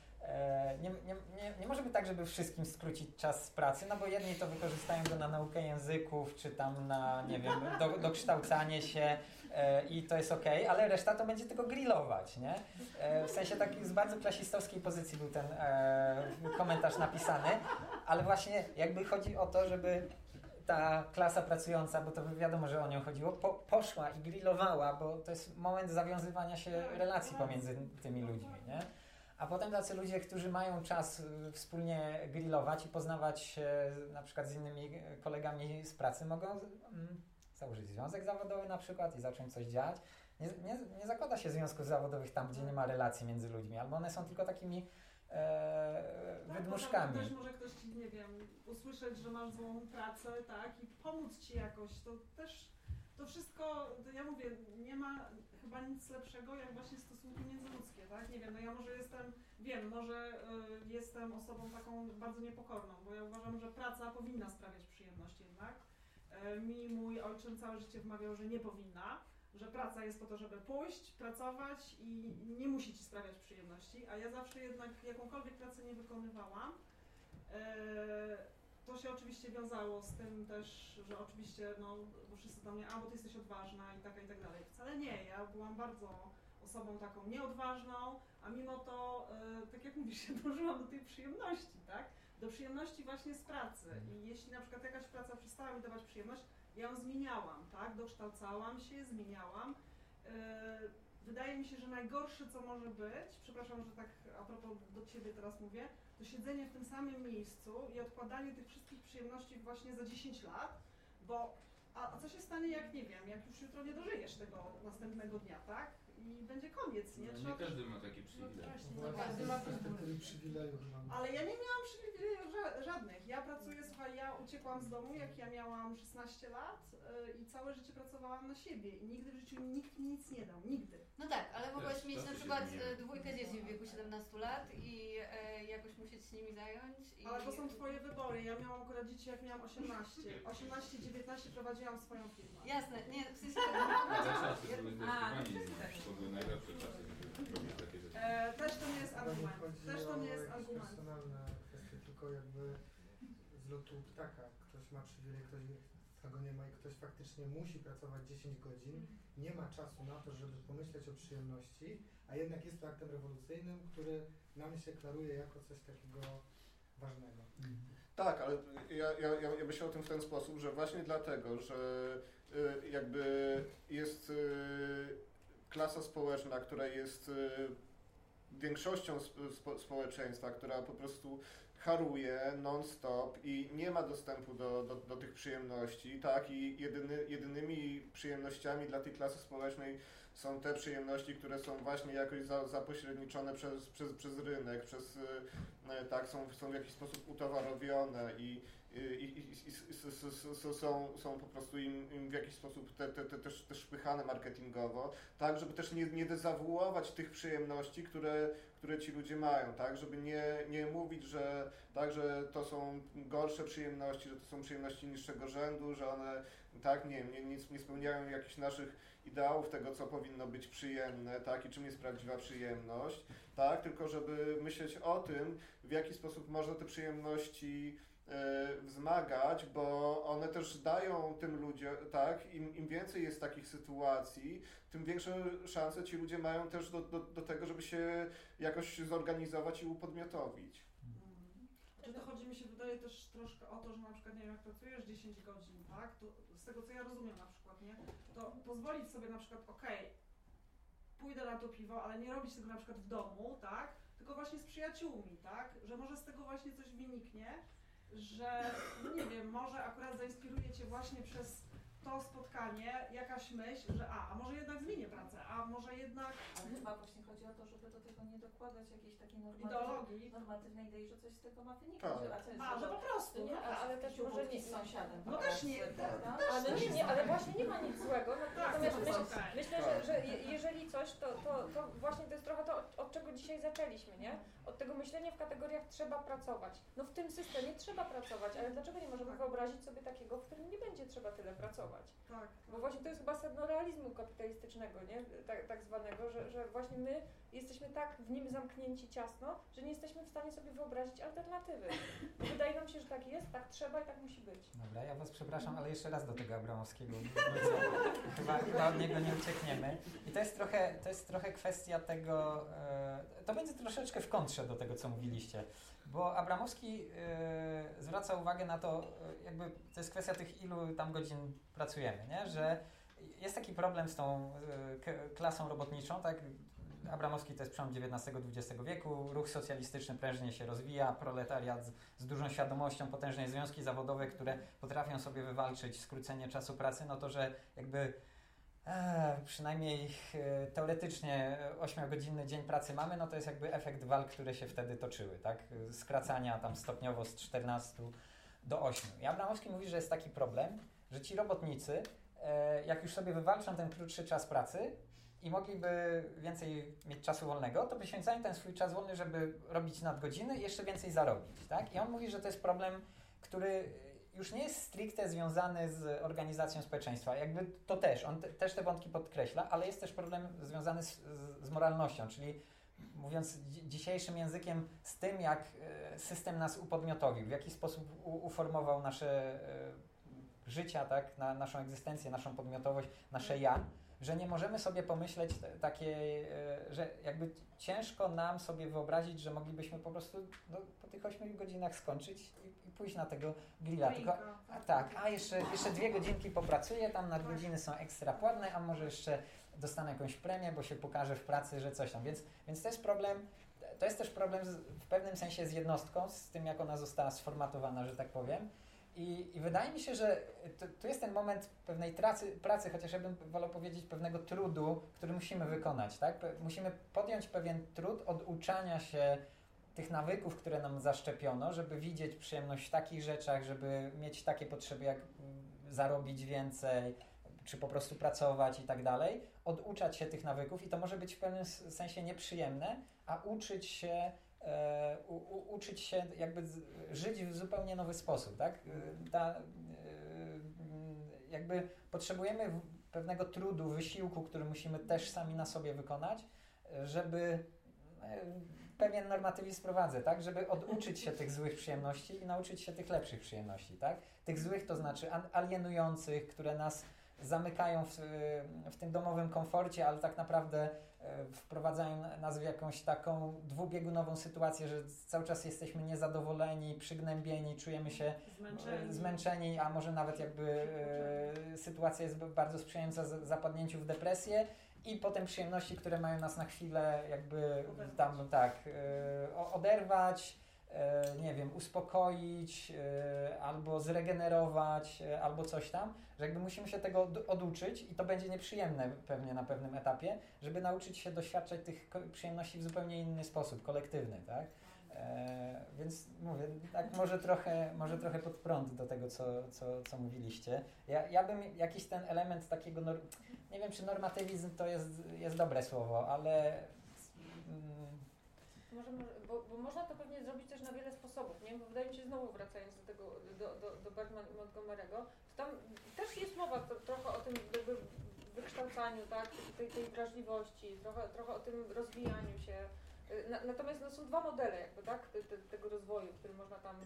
nie, nie, nie, nie może być tak, żeby wszystkim skrócić czas pracy, no bo jedni to wykorzystają go na naukę języków, czy tam na, nie wiem, do, dokształcanie się e, i to jest ok, ale reszta to będzie tylko grillować, nie? E, w sensie takiej z bardzo klasistowskiej pozycji był ten e, komentarz napisany, ale właśnie jakby chodzi o to, żeby ta klasa pracująca, bo to wiadomo, że o nią chodziło, po, poszła i grillowała, bo to jest moment zawiązywania się relacji pomiędzy tymi ludźmi, nie? A potem tacy ludzie, którzy mają czas y, wspólnie grillować i poznawać się na przykład z innymi y, kolegami z pracy, mogą mm, założyć związek zawodowy na przykład i zacząć coś działać. Nie, nie, nie zakłada się związków zawodowych tam, gdzie nie ma relacji między ludźmi, albo one są tylko takimi e, Tak, wydmuszkami. też może ktoś ci, nie wiem, usłyszeć, że masz złą pracę, tak, i pomóc ci jakoś, to też, to wszystko, to ja mówię, nie ma chyba nic lepszego, jak właśnie stosunki międzyludzkie, tak, nie wiem, no ja może jestem, wiem, może y, jestem osobą taką bardzo niepokorną, bo ja uważam, że praca powinna sprawiać przyjemność jednak. Y, mi mój ojczym całe życie wmawiał, że nie powinna, że praca jest po to, żeby pójść, pracować i nie musi ci sprawiać przyjemności, a ja zawsze jednak jakąkolwiek pracę nie wykonywałam. e, To się oczywiście wiązało z tym też, że oczywiście, no, bo wszyscy do mnie, a bo ty jesteś odważna i tak i tak dalej. Wcale nie, ja byłam bardzo osobą taką nieodważną, a mimo to, e, tak jak mówisz, się dążyłam do tej przyjemności, tak? Do przyjemności właśnie z pracy. I jeśli na przykład jakaś praca przestała mi dawać przyjemność, ja ją zmieniałam, tak? Dokształcałam się, zmieniałam. E, Wydaje mi się, że najgorsze, co może być, przepraszam, że tak a propos do Ciebie teraz mówię, to siedzenie w tym samym miejscu i odkładanie tych wszystkich przyjemności właśnie za 10 lat, bo a, a co się stanie, jak nie wiem, jak już jutro nie dożyjesz tego następnego dnia, tak? I będzie koniec, nie? No, Trzeba nie każdy ma taki przywilej. właśnie, Właśnie, każdy ma chyba. ale ja nie miałam przywilejów ża- żadnych. Ja pracuję, słuchaj, ja uciekłam z domu, jak ja miałam 16 lat y, i całe życie pracowałam na siebie i nigdy w życiu nikt mi nic nie dał, nigdy. No tak, ale mogłaś Też mieć czasy na się przykład zmieniają. e, dwójkę dzieci w wieku 17 lat i e, jakoś musieć się nimi zająć. I... Ale to są twoje wybory. Ja miałam akurat dzieci, jak miałam 18. 18, 19 prowadziłam swoją firmę. Jasne, nie, w sensie... Ale czasy były zdecydowanie inne. Były najlepsze czasy, żeby robić takie rzeczy. E, też to nie jest argument. chodzi Też to nie o jest jakieś argument. personalne kwestie, tylko jakby z lotu ptaka. Ktoś ma przywilej, ktoś tego nie ma i ktoś faktycznie musi pracować 10 godzin, nie ma czasu na to, żeby pomyśleć o przyjemności, a jednak jest to aktem rewolucyjnym, który nam się klaruje jako coś takiego ważnego. Tak, ale ja, ja, ja ja myślę o tym w ten sposób, że właśnie dlatego, że y, jakby jest y, klasa społeczna, która jest y, większością sp- spo, społeczeństwa, która po prostu haruje non-stop i nie ma dostępu do, do, do tych przyjemności, tak? I jedyny, jedynymi przyjemnościami dla tej klasy społecznej są te przyjemności, które są właśnie jakoś za, zapośredniczone przez, przez, przez rynek, przez, y, e, tak, są, są w jakiś sposób utowarowione i, i, i, i, są, są po prostu im, im w jakiś sposób te, te, te, też, też marketingowo, tak, żeby też nie, nie dezawuować tych przyjemności, które, które ci ludzie mają, tak, żeby nie, nie mówić, że, tak, że to są gorsze przyjemności, że to są przyjemności niższego rzędu, że one tak, nie, nie, nie, nie spełniają jakichś naszych ideałów tego, co powinno być przyjemne, tak, i czym jest prawdziwa przyjemność, tak, tylko żeby myśleć o tym, w jaki sposób można te przyjemności wzmagać, bo one też dają tym ludziom, tak, im, im więcej jest takich sytuacji, tym większe szanse ci ludzie mają też do, do, do tego, żeby się jakoś zorganizować i upodmiotowić. Czy to chodzi mi się wydaje też troszkę o to, że na przykład nie wiem, jak pracujesz 10 godzin, tak? To z tego co ja rozumiem na przykład, nie? To pozwolić sobie na przykład, okej, pójdę na to piwo, ale nie robić tego na przykład w domu, tak? Tylko właśnie z przyjaciółmi, tak? Że może z tego właśnie coś wyniknie, że no nie wiem, może akurat zainspiruje cię właśnie przez to spotkanie jakaś myśl, że a, a może jednak zmienię pracę, a może jednak Ale chyba właśnie chodzi o to, żeby do tego nie dokładać jakiejś takiej normatywnej, ideologii. normatywnej idei, że coś z tego ma wynikać. Tak. A co jest A, że po prostu, nie, no a, ale też może nie- z sąsiadem. No też nie- prawda? też Ale nie, nie, ale właśnie nie ma nic złego. No, Tak, natomiast to myśl, myślę, Tak. że, że je- jeżeli coś, to, to, to właśnie to jest trochę to, od, od czego dzisiaj zaczęliśmy, nie? Od tego myślenia w kategoriach trzeba pracować. No w tym systemie trzeba pracować, ale dlaczego nie możemy Tak. wyobrazić sobie takiego, w którym nie będzie trzeba tyle pracować? Tak, Bo właśnie to jest chyba sedno realizmu kapitalistycznego, nie? Tak, tak zwanego, że, że właśnie my jesteśmy tak w nim zamknięci ciasno, że nie jesteśmy w stanie sobie wyobrazić alternatywy. Wydaje nam się, że tak jest, tak trzeba i tak musi być. Dobra, ja Was przepraszam, ale jeszcze raz do tego Abramowskiego chyba, chyba od niego nie uciekniemy. I to jest trochę, to jest trochę kwestia tego, e, to będzie troszeczkę w kontrze do tego, co mówiliście. Bo Abramowski e, zwraca uwagę na to, e, jakby to jest kwestia tych ilu tam godzin pracujemy, nie? że jest taki problem z tą k- klasą robotniczą, tak? Abramowski to jest przełom XIX-XX wieku, ruch socjalistyczny prężnie się rozwija, proletariat z, z dużą świadomością, potężne związki zawodowe, które potrafią sobie wywalczyć skrócenie czasu pracy, no to że jakby przynajmniej e, teoretycznie 8-godzinny dzień pracy mamy, no to jest jakby efekt walk, które się wtedy toczyły, tak? Skracania tam stopniowo z 14 do 8. I Abramowski mówi, że jest taki problem, że ci robotnicy, e, jak już sobie wywalczą ten krótszy czas pracy, i mogliby więcej mieć czasu wolnego, to poświęcają ten swój czas wolny, żeby robić nadgodziny i jeszcze więcej zarobić. Tak? I on mówi, że to jest problem, który już nie jest stricte związany z organizacją społeczeństwa. Jakby to też, on te, też te wątki podkreśla, ale jest też problem związany z, z, z moralnością, czyli mówiąc dzi- dzisiejszym językiem, z tym, jak e, system nas upodmiotowił, w jaki sposób uformował nasze e, życia, tak? Na, naszą egzystencję, naszą podmiotowość, nasze ja że nie możemy sobie pomyśleć takiej, e, że jakby ciężko nam sobie wyobrazić, że moglibyśmy po prostu no, po tych 8 godzinach skończyć i, i pójść na tego grilla. Tylko, a tak, a jeszcze, jeszcze dwie godzinki popracuję, tam nadgodziny są ekstra płatne, a może jeszcze dostanę jakąś premię, bo się pokaże w pracy, że coś tam. Więc, więc to jest problem, to jest też problem z, w pewnym sensie z jednostką, z tym jak ona została sformatowana, że tak powiem. I, I wydaje mi się, że to jest ten moment pewnej pracy, pracy, chociaż ja bym wolał powiedzieć pewnego trudu, który musimy wykonać. Tak? Musimy podjąć pewien trud oduczania się tych nawyków, które nam zaszczepiono, żeby widzieć przyjemność w takich rzeczach, żeby mieć takie potrzeby jak mm, zarobić więcej, czy po prostu pracować i tak dalej. Oduczać się tych nawyków i to może być w pewnym sensie nieprzyjemne, a uczyć się u, u, uczyć się jakby z, żyć w zupełnie nowy sposób, tak? E, Ta, e, jakby potrzebujemy pewnego trudu, wysiłku, który musimy też sami na sobie wykonać, e, żeby e, pewien normatywizm sprowadzę, tak? Żeby oduczyć się tych złych przyjemności i nauczyć się tych lepszych przyjemności, tak? Tych złych to znaczy alienujących, które nas zamykają w, w tym domowym komforcie, ale tak naprawdę e, wprowadzają nas w jakąś taką dwubiegunową sytuację, że cały czas jesteśmy niezadowoleni, przygnębieni, czujemy się Zmęczeni. e, zmęczeni, a może nawet jakby e, sytuacja jest bardzo sprzyjająca za- zapadnięciu w depresję i potem przyjemności, które mają nas na chwilę jakby tam tak e, oderwać, e, nie wiem, uspokoić e, albo zregenerować e, albo coś tam, że jakby musimy się tego od- oduczyć i to będzie nieprzyjemne pewnie na pewnym etapie, żeby nauczyć się doświadczać tych przyjemności w zupełnie inny sposób, kolektywny, tak? E, więc mówię, tak może trochę, może trochę pod prąd do tego, co, co, co mówiliście. Ja, ja bym jakiś ten element takiego, nie wiem czy normatywizm to jest, jest dobre słowo, ale mm, Może, bo, bo można to pewnie zrobić też na wiele sposobów, nie? Bo wydaje mi się, znowu wracając do tego, do, do, do Bergman i Montgomery'ego, tam też jest mowa to, trochę o tym jakby wykształcaniu, tak? Tej, tej wrażliwości, trochę, trochę o tym rozwijaniu się. Y, Na, natomiast no, są dwa modele jakby, tak? Te, te, tego rozwoju, który można tam...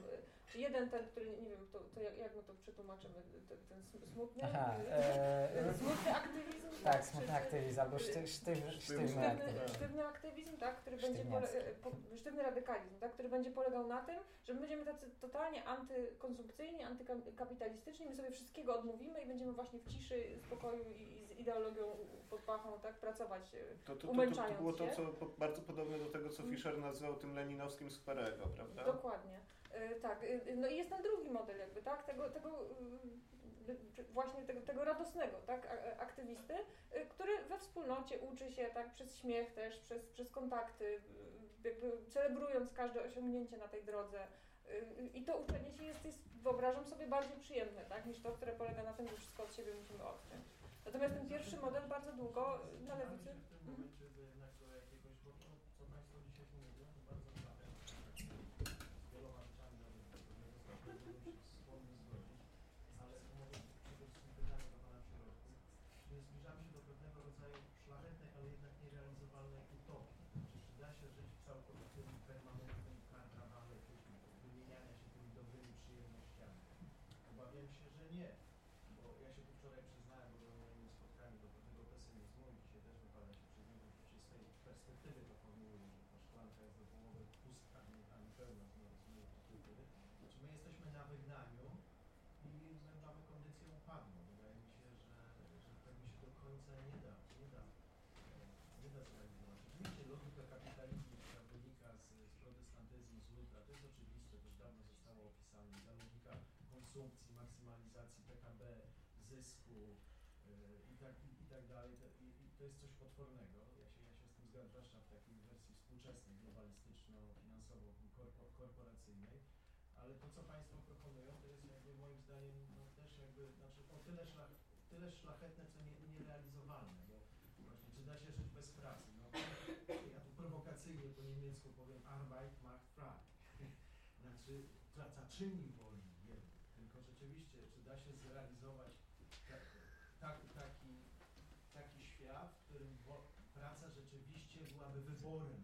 Czy jeden ten, który, nie wiem, to, to jak, jak my to przetłumaczymy? Ten, ten sm- smutny? aha, e, Smutny aktywizm? tak, Czy- smutny aktywizm albo szty, sztyw, sztywny Sztywny, aktywizm. sztywny aktywizm, tak, który będzie pole, Sztywniacki. po, sztywny radykalizm, tak, który będzie polegał na tym, że my będziemy tacy totalnie antykonsumpcyjni, antykapitalistyczni, my sobie wszystkiego odmówimy i będziemy właśnie w ciszy, spokoju i z ideologią pod pachą tak pracować. e, To, to, to, to, to Umęczając było to, co bardzo podobne do tego, co Fischer nazwał tym leninowskim skwerego, prawda? Dokładnie. E, tak, e, no i jest ten drugi model jakby, tak, tego, tego właśnie tego, tego radosnego, tak, aktywisty, który we wspólnocie uczy się, tak, przez śmiech też, przez, przez kontakty, jakby celebrując każde osiągnięcie na tej drodze. I to uczenie się jest, jest, wyobrażam sobie, bardziej przyjemne, tak, niż to, które polega na tym, że wszystko od siebie musimy odciąć. Natomiast ten pierwszy model bardzo długo na lewicy... w tym momencie do jednak do jakiegoś, bo to, co Państwo dzisiaj mówią, to bardzo ważne. Z wieloma rzeczami nawet do pewnego stopnia mogą się wspólnie zgodzić, ale może przede wszystkim pytanie do Pana Przewodniczącego. Czy nie zbliżamy się do pewnego rodzaju szlachetnej, ale jednak nierealizowalnej utopii? Czy, czy da się żyć w całkowitym, permanentnym karnawale wymieniania się tymi dobrymi przyjemnościami? Obawiam się, że nie. Bo ja się tu wczoraj przyznałem, bo byłem na innym spotkaniu do pewnego pesymizmu i dzisiaj też wypada się przyznać, że oczywiście z tej perspektywy to formułuję, że ta szklanka jest do połowy pustka, a nie, nie pełna, to rozumiem perspektywy. Znaczy my jesteśmy na wygnaniu i mamy kondycję upadłą. Wydaje mi się, że, że tego się do końca nie da, nie da, e, nie da zrealizować. Oczywiście logika kapitalizmu, która wynika z, z protestantyzmu, z Lutra, to jest oczywiste, to już dawno zostało opisane. Ta logika konsumpcji, maksymalizacji PKB, zysku yy, i, tak, i, tak dalej, i to jest coś potwornego. Ja się, ja się z tym zgadzam, zwłaszcza w takiej wersji współczesnej, globalistyczno-finansowo-korporacyjnej. Ale to, co Państwo proponują, to jest jakby moim zdaniem no, też jakby, znaczy o tyle, szlach, tyle szlachetne, co nie, nierealizowalne, bo właśnie czy da się żyć bez pracy? No, ja tu prowokacyjnie po niemiecku powiem Arbeit macht frei. Znaczy, praca czyni wolny. Tylko rzeczywiście, czy da się zrealizować tak, tak, taki, taki świat, w którym wo- praca rzeczywiście byłaby wyborem,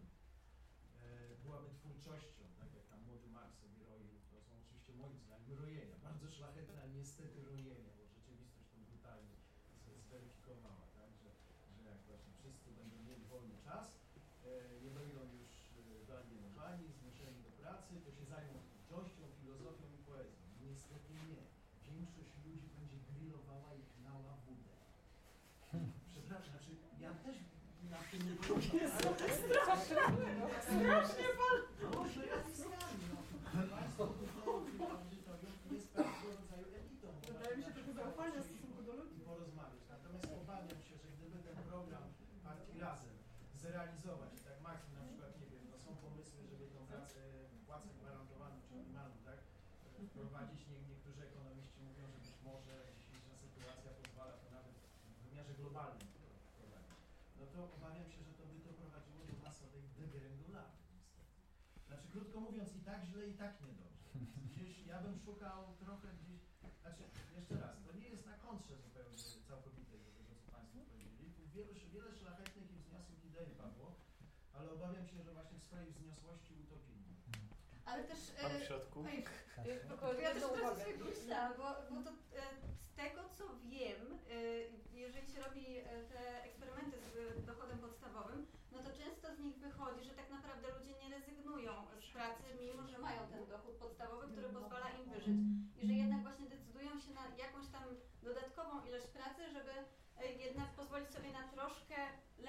e, byłaby twórczością, tak jak tam młody Marx sobie roił, to są oczywiście moim zdaniem rojenia, bardzo szlachetne, niestety rojenia, bo rzeczywistość to brutalnie zweryfikowała, tak, że, że jak właśnie wszyscy będą mieli wolny czas, e, nie będą już e, wyalienowani, zmuszeni do pracy, to się zajmą twórczością, filozofią i poezją. Niestety nie. Większość ludzi będzie grillowała i knała wódę. Przepraszam, znaczy ja też na tym nie Strasznie krótko mówiąc i tak źle i tak niedobrze. Gdzieś ja bym szukał trochę gdzieś, znaczy jeszcze raz, to nie jest na kontrze zupełnie całkowitej do tego, co Państwo powiedzieli. Wielu, wiele szlachetnych i wzniosłych idei padło, ale obawiam się, że właśnie w swojej wzniosłości utopimy. Ale też... Pan e, w środku? oj, Y, Tylko Ja też teraz sobie pomyślałam, bo, bo to e, z tego co wiem, e, jeżeli się robi e, te eksperymenty z e, dochodem podstawowym, no to często z nich wychodzi, że tak naprawdę ludzie nie rezygnują z pracy, mimo że mają podstawowy, który pozwala im wyżyć. I że jednak właśnie decydują się na jakąś tam dodatkową ilość pracy, żeby e, jednak pozwolić sobie na troszkę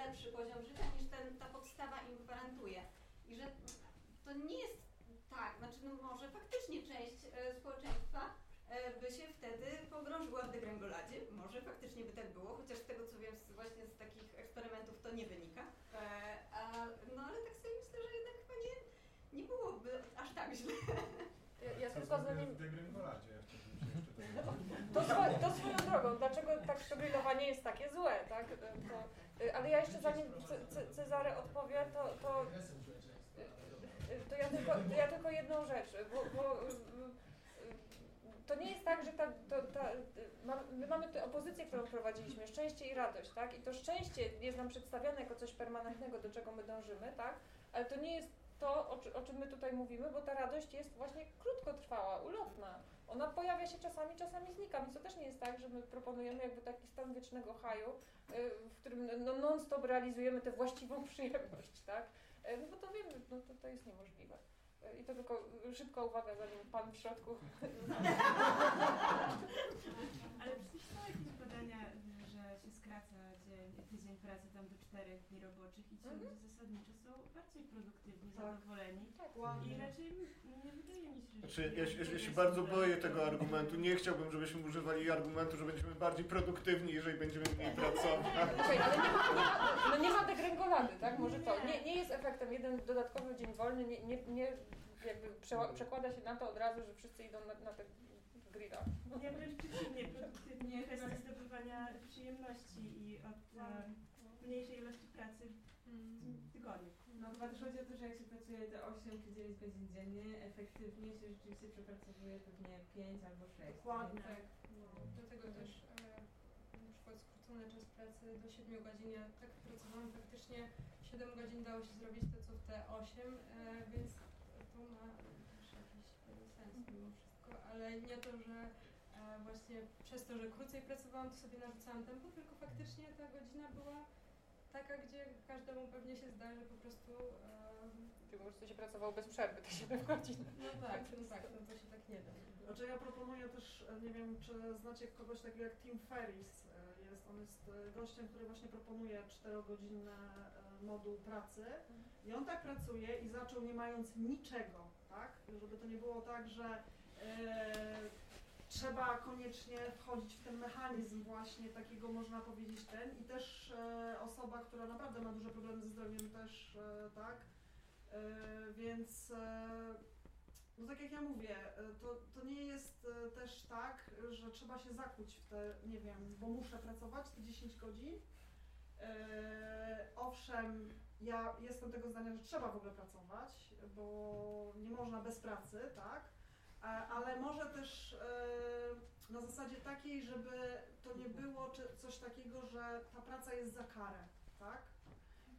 lepszy poziom życia niż ten, ta podstawa im gwarantuje. I że to nie jest tak, znaczy no może faktycznie część e, społeczeństwa e, by się wtedy pogrążyła w degrengoladzie, może faktycznie by tak było, chociaż z tego co wiem z, właśnie z takich eksperymentów to nie wynika. E, a, no ale tak sobie myślę, że jednak chyba nie, nie byłoby źle. Nim w degrengoladzie, To, swo- to swoją drogą, dlaczego tak grillowanie jest takie złe, tak? To, y, ale ja jeszcze zanim Ce- Ce- Cezary odpowie, to, to, to, ja, tylko, ja tylko jedną rzecz, bo, bo y, to nie jest tak, że ta, to, ta, ma, my mamy tę opozycję, którą prowadziliśmy, szczęście i radość, tak? I to szczęście jest nam przedstawiane jako coś permanentnego, do czego my dążymy, tak? Ale to nie jest to, o, o czym my tutaj mówimy, bo ta radość jest właśnie krótkotrwała, ulotna. Ona pojawia się czasami, czasami znika, więc to też nie jest tak, że my proponujemy jakby taki stan wiecznego haju, y, w którym no, non-stop realizujemy tę właściwą przyjemność, tak? Y, No bo to wiemy, no to, to jest niemożliwe. Y, I to tylko szybka uwaga, zanim pan w środku. Ale przecież są jakieś badania, się skraca dzień, tydzień pracy tam do czterech dni roboczych i ci Mhm. ludzie zasadniczo są bardziej produktywni, Tak. zadowoleni. I raczej nie wydaje mi się, że... Znaczy, ja, się- ja się bardzo boję tego argumentu. Nie chciałbym, żebyśmy używali argumentu, że będziemy bardziej produktywni, jeżeli będziemy mniej pracować. Ale nie ma, nie ma, no nie ma degrengolady, tak? Może to nie, nie jest efektem jeden dodatkowy dzień wolny, nie, nie, nie jakby przeła- przekłada się na to od razu, że wszyscy idą na, na te grilla. Nie, wręcz przeciwnie, produktywnie kwestia zdobywania przyjemności i od e, mniejszej ilości pracy w tygodniu. No chyba też chodzi o to, że jak się pracuje te 8 czy 9 godzin dziennie, efektywnie się rzeczywiście przepracowuje pewnie 5 albo 6. Dokładnie. Tak, no, dlatego też e, na przykład skrócony czas pracy do 7 godzin. Ja tak pracowałam faktycznie 7 godzin dało się zrobić to co w te 8, e, więc to ma też jakiś pewien sens mimo wszystko, ale nie to, że e, właśnie przez to, że krócej pracowałam, to sobie narzucałam tempo, tylko faktycznie ta godzina była taka, gdzie każdemu pewnie się zdarzy po prostu e, Czyli po prostu się pracowało bez przerwy te 7 godzin. no tak, no tak, no to się tak nie da. Znaczy ja proponuję też, e, nie wiem czy znacie kogoś takiego jak Tim Ferris e, jest, on jest gościem, który właśnie proponuje 4-godzinny e, moduł pracy i on tak pracuje i zaczął nie mając niczego, tak, żeby to nie było tak, że trzeba koniecznie wchodzić w ten mechanizm właśnie takiego można powiedzieć ten i też e, osoba, która naprawdę ma duże problemy ze zdrowiem też, e, tak, e, więc e, no tak jak ja mówię, e, to, to nie jest e, też tak, że trzeba się zakuć w te, nie wiem, bo muszę pracować te 10 godzin. E, owszem, ja jestem tego zdania, że trzeba w ogóle pracować, bo nie można bez pracy, tak? E, ale może też e, na zasadzie takiej, żeby to nie było coś takiego, że ta praca jest za karę, tak?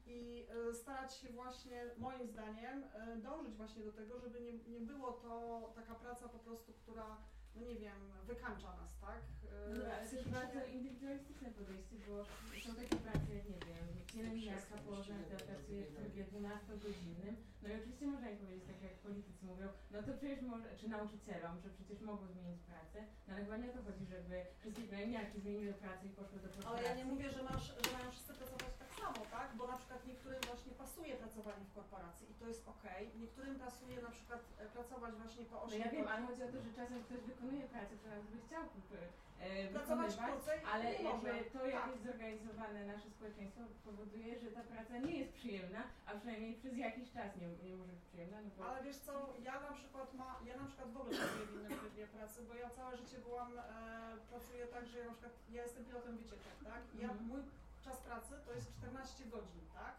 I e, starać się właśnie, moim zdaniem, dążyć właśnie do tego, żeby nie, nie było to taka praca po prostu, która, no nie wiem, wykańcza nas, tak? No ale to jest bardzo indywidualistyczne podejście, bo są takie prace, nie wiem, pielęgniarka położna, która pracuje w trybie 12-godzinnym, no i oczywiście można im powiedzieć, tak jak politycy mówią, no to przecież może, czy nauczycielom, że przecież mogą zmienić pracę, no ale chyba nie o to chodzi, żeby wszystkie pielęgniarki zmieniły pracę i poszły do korporacji. Ale ja nie mówię, że, masz, że mają wszyscy pracować tak samo, tak? Bo na przykład niektórym właśnie pasuje pracowanie w korporacji i to jest okej. Niektórym pasuje na przykład e, pracować właśnie po 8 No ja wiem, ale chodzi o to, że czasem ktoś wykonuje pracę, którą by chciał e, Pracować wykonywać, ale nie jakby może. to, jak Tak. jest zorganizowane nasze społeczeństwo, powoduje, że ta praca nie jest przyjemna, a przynajmniej przez jakiś czas nie, nie może być przyjemna. No bo Ale wiesz co, ja na przykład ma, ja na przykład w ogóle pracuję w innym trybie pracy, bo ja całe życie byłam, e, pracuję tak, że ja na przykład, ja jestem pilotem wycieczek, tak? I Ja, Mhm. mój czas pracy to jest 14 godzin, tak?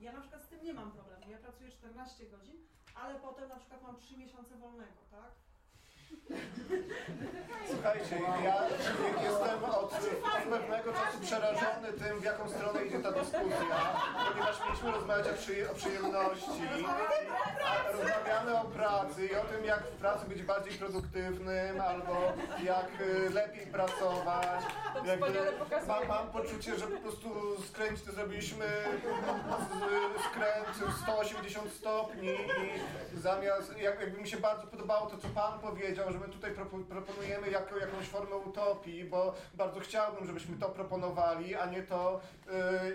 Ja na przykład z tym nie mam problemu, ja pracuję 14 godzin, ale potem na przykład mam 3 miesiące wolnego, tak? Słuchajcie, ja jestem od, od pewnego czasu przerażony tym, w jaką stronę idzie ta dyskusja, ponieważ mieliśmy rozmawiać o, przyje, o przyjemności, a rozmawiamy o pracy i o tym, jak w pracy być bardziej produktywnym, albo jak y, lepiej pracować. Jakby mam, mam poczucie, że po prostu skręć to zrobiliśmy skręt 180 stopni i zamiast, jak, jakby mi się bardzo podobało to, co Pan powiedział, że my tutaj propo- proponujemy jako, jakąś formę utopii, bo bardzo chciałbym, żebyśmy to proponowali, a nie to,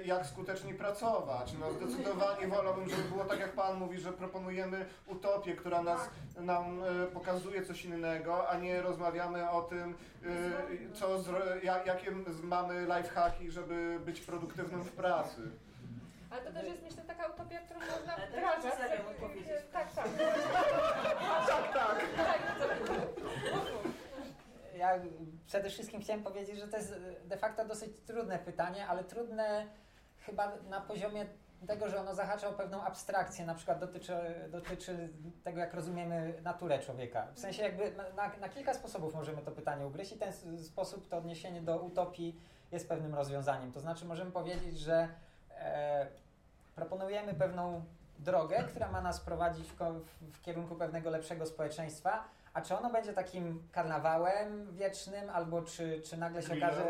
y, jak skutecznie pracować. No zdecydowanie wolałbym, żeby było tak, jak Pan mówi, że proponujemy utopię, która nas, nam y, pokazuje coś innego, a nie rozmawiamy o tym, y, co, zro, jak, jakie mamy lifehacki, żeby być produktywnym w pracy. Ale to też jest myślę taka utopia, którą można wdrażać. tak. Tak, tak. Tak, tak. tak. Ja przede wszystkim chciałem powiedzieć, że to jest de facto dosyć trudne pytanie, ale trudne chyba na poziomie tego, że ono zahacza o pewną abstrakcję, na przykład dotyczy, dotyczy tego, jak rozumiemy naturę człowieka. W sensie jakby na, na kilka sposobów możemy to pytanie ugryźć i ten sposób, to odniesienie do utopii jest pewnym rozwiązaniem. To znaczy możemy powiedzieć, że proponujemy pewną drogę, która ma nas prowadzić w, kierunku pewnego lepszego społeczeństwa, a czy ono będzie takim karnawałem wiecznym, albo czy, czy nagle się Grillem. okaże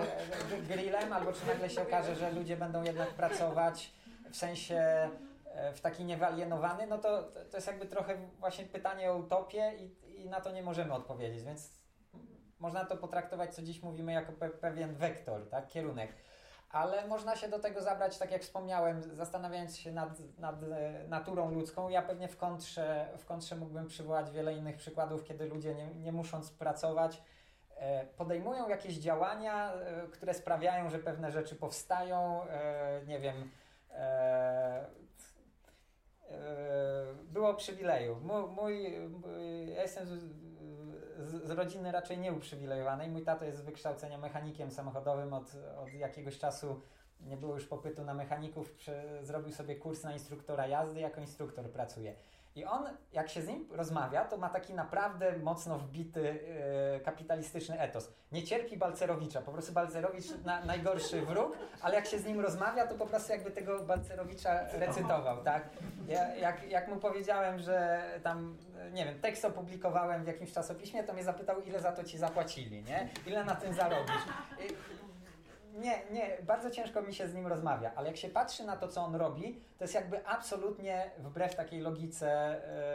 e, grillem, albo czy nagle się okaże, że ludzie będą jednak pracować w sensie e, w taki niewyalienowany, no to, to jest jakby trochę właśnie pytanie o utopię i, i na to nie możemy odpowiedzieć, więc można to potraktować, co dziś mówimy, jako pe pewien wektor, tak, kierunek. Ale można się do tego zabrać, tak jak wspomniałem, zastanawiając się nad, nad e, naturą ludzką. Ja pewnie w kontrze, w kontrze mógłbym przywołać wiele innych przykładów, kiedy ludzie nie, nie musząc pracować, e, podejmują jakieś działania, e, które sprawiają, że pewne rzeczy powstają. Nie wiem. Było przywileju. Mój, mój, ja jestem z, rodziny raczej nieuprzywilejowanej. Mój tato jest z wykształcenia mechanikiem samochodowym od, od jakiegoś czasu. Nie było już popytu na mechaników, zrobił sobie kurs na instruktora jazdy, jako instruktor pracuje. I on, jak się z nim rozmawia, to ma taki naprawdę mocno wbity e, kapitalistyczny etos. Nie cierpi Balcerowicza, po prostu Balcerowicz na, najgorszy wróg, ale jak się z nim rozmawia, to po prostu jakby tego Balcerowicza recytował, tak? Ja, jak, jak mu powiedziałem, że tam, nie wiem, tekst opublikowałem w jakimś czasopiśmie, to mnie zapytał, ile za to ci zapłacili, nie? Ile na tym zarobisz? I, nie, nie, bardzo ciężko mi się z nim rozmawia, ale jak się patrzy na to, co on robi, to jest jakby absolutnie wbrew takiej logice,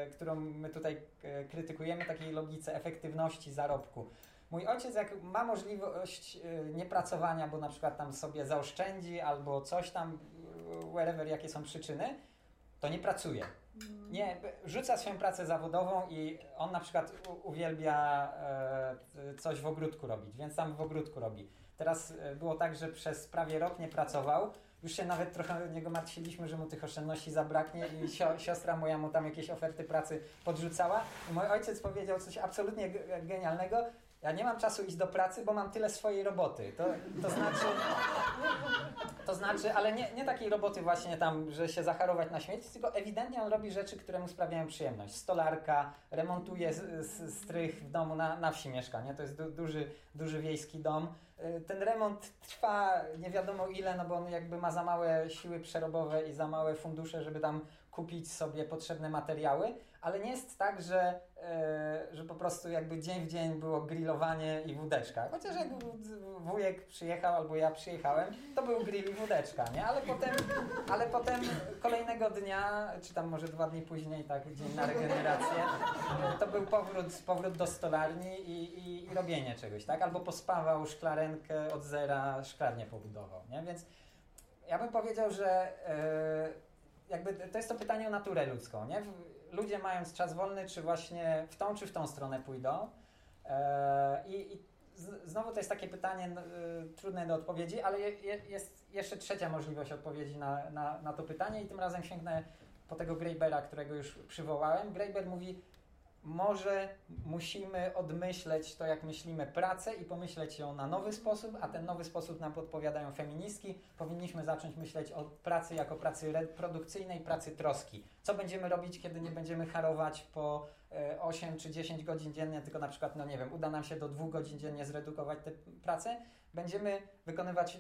e, którą my tutaj e, krytykujemy, takiej logice efektywności zarobku. Mój ojciec, jak ma możliwość e, niepracowania, bo na przykład tam sobie zaoszczędzi albo coś tam, wherever, jakie są przyczyny, to nie pracuje. Nie, b- rzuca swoją pracę zawodową i on na przykład uwielbia coś w ogródku robić, więc tam w ogródku robi. Teraz e, było tak, że przez prawie rok nie pracował. Już się nawet trochę o niego martwiliśmy, że mu tych oszczędności zabraknie i sio, siostra moja mu tam jakieś oferty pracy podrzucała. I mój ojciec powiedział coś absolutnie ge- genialnego. Ja nie mam czasu iść do pracy, bo mam tyle swojej roboty. To, to znaczy, to znaczy, ale nie, nie takiej roboty właśnie tam, że się zacharować na śmieci, tylko ewidentnie on robi rzeczy, które mu sprawiają przyjemność. Stolarka, remontuje strych w domu, na, na wsi mieszka, nie? To jest du, duży, duży wiejski dom. Y, Ten remont trwa nie wiadomo ile, no bo on jakby ma za małe siły przerobowe i za małe fundusze, żeby tam kupić sobie potrzebne materiały, ale nie jest tak, że, e, że po prostu jakby dzień w dzień było grillowanie i wódeczka. Chociaż jak wujek przyjechał albo ja przyjechałem, to był grill i wódeczka, nie? Ale potem, ale potem kolejnego dnia, czy tam może dwa dni później, tak, dzień na regenerację, to był powrót, powrót do stolarni i, i, i robienie czegoś, tak? Albo pospawał szklarenkę od zera, szklarnię pobudował, nie? Więc ja bym powiedział, że e, jakby to jest to pytanie o naturę ludzką, nie? Ludzie mając czas wolny, czy właśnie w tą, czy w tą stronę pójdą. E, I, i znowu to jest takie pytanie y, trudne do odpowiedzi, ale je, je, jest jeszcze trzecia możliwość odpowiedzi na, na, na to pytanie i tym razem sięgnę po tego Greybera, którego już przywołałem. Greyber mówi, może musimy odmyśleć to, jak myślimy pracę i pomyśleć ją na nowy sposób, a ten nowy sposób nam podpowiadają feministki. Powinniśmy zacząć myśleć o pracy jako pracy reprodukcyjnej, pracy troski. Co będziemy robić, kiedy nie będziemy harować po e, 8 czy 10 godzin dziennie, tylko na przykład, no nie wiem, uda nam się do 2 godzin dziennie zredukować tę pracę. Będziemy wykonywać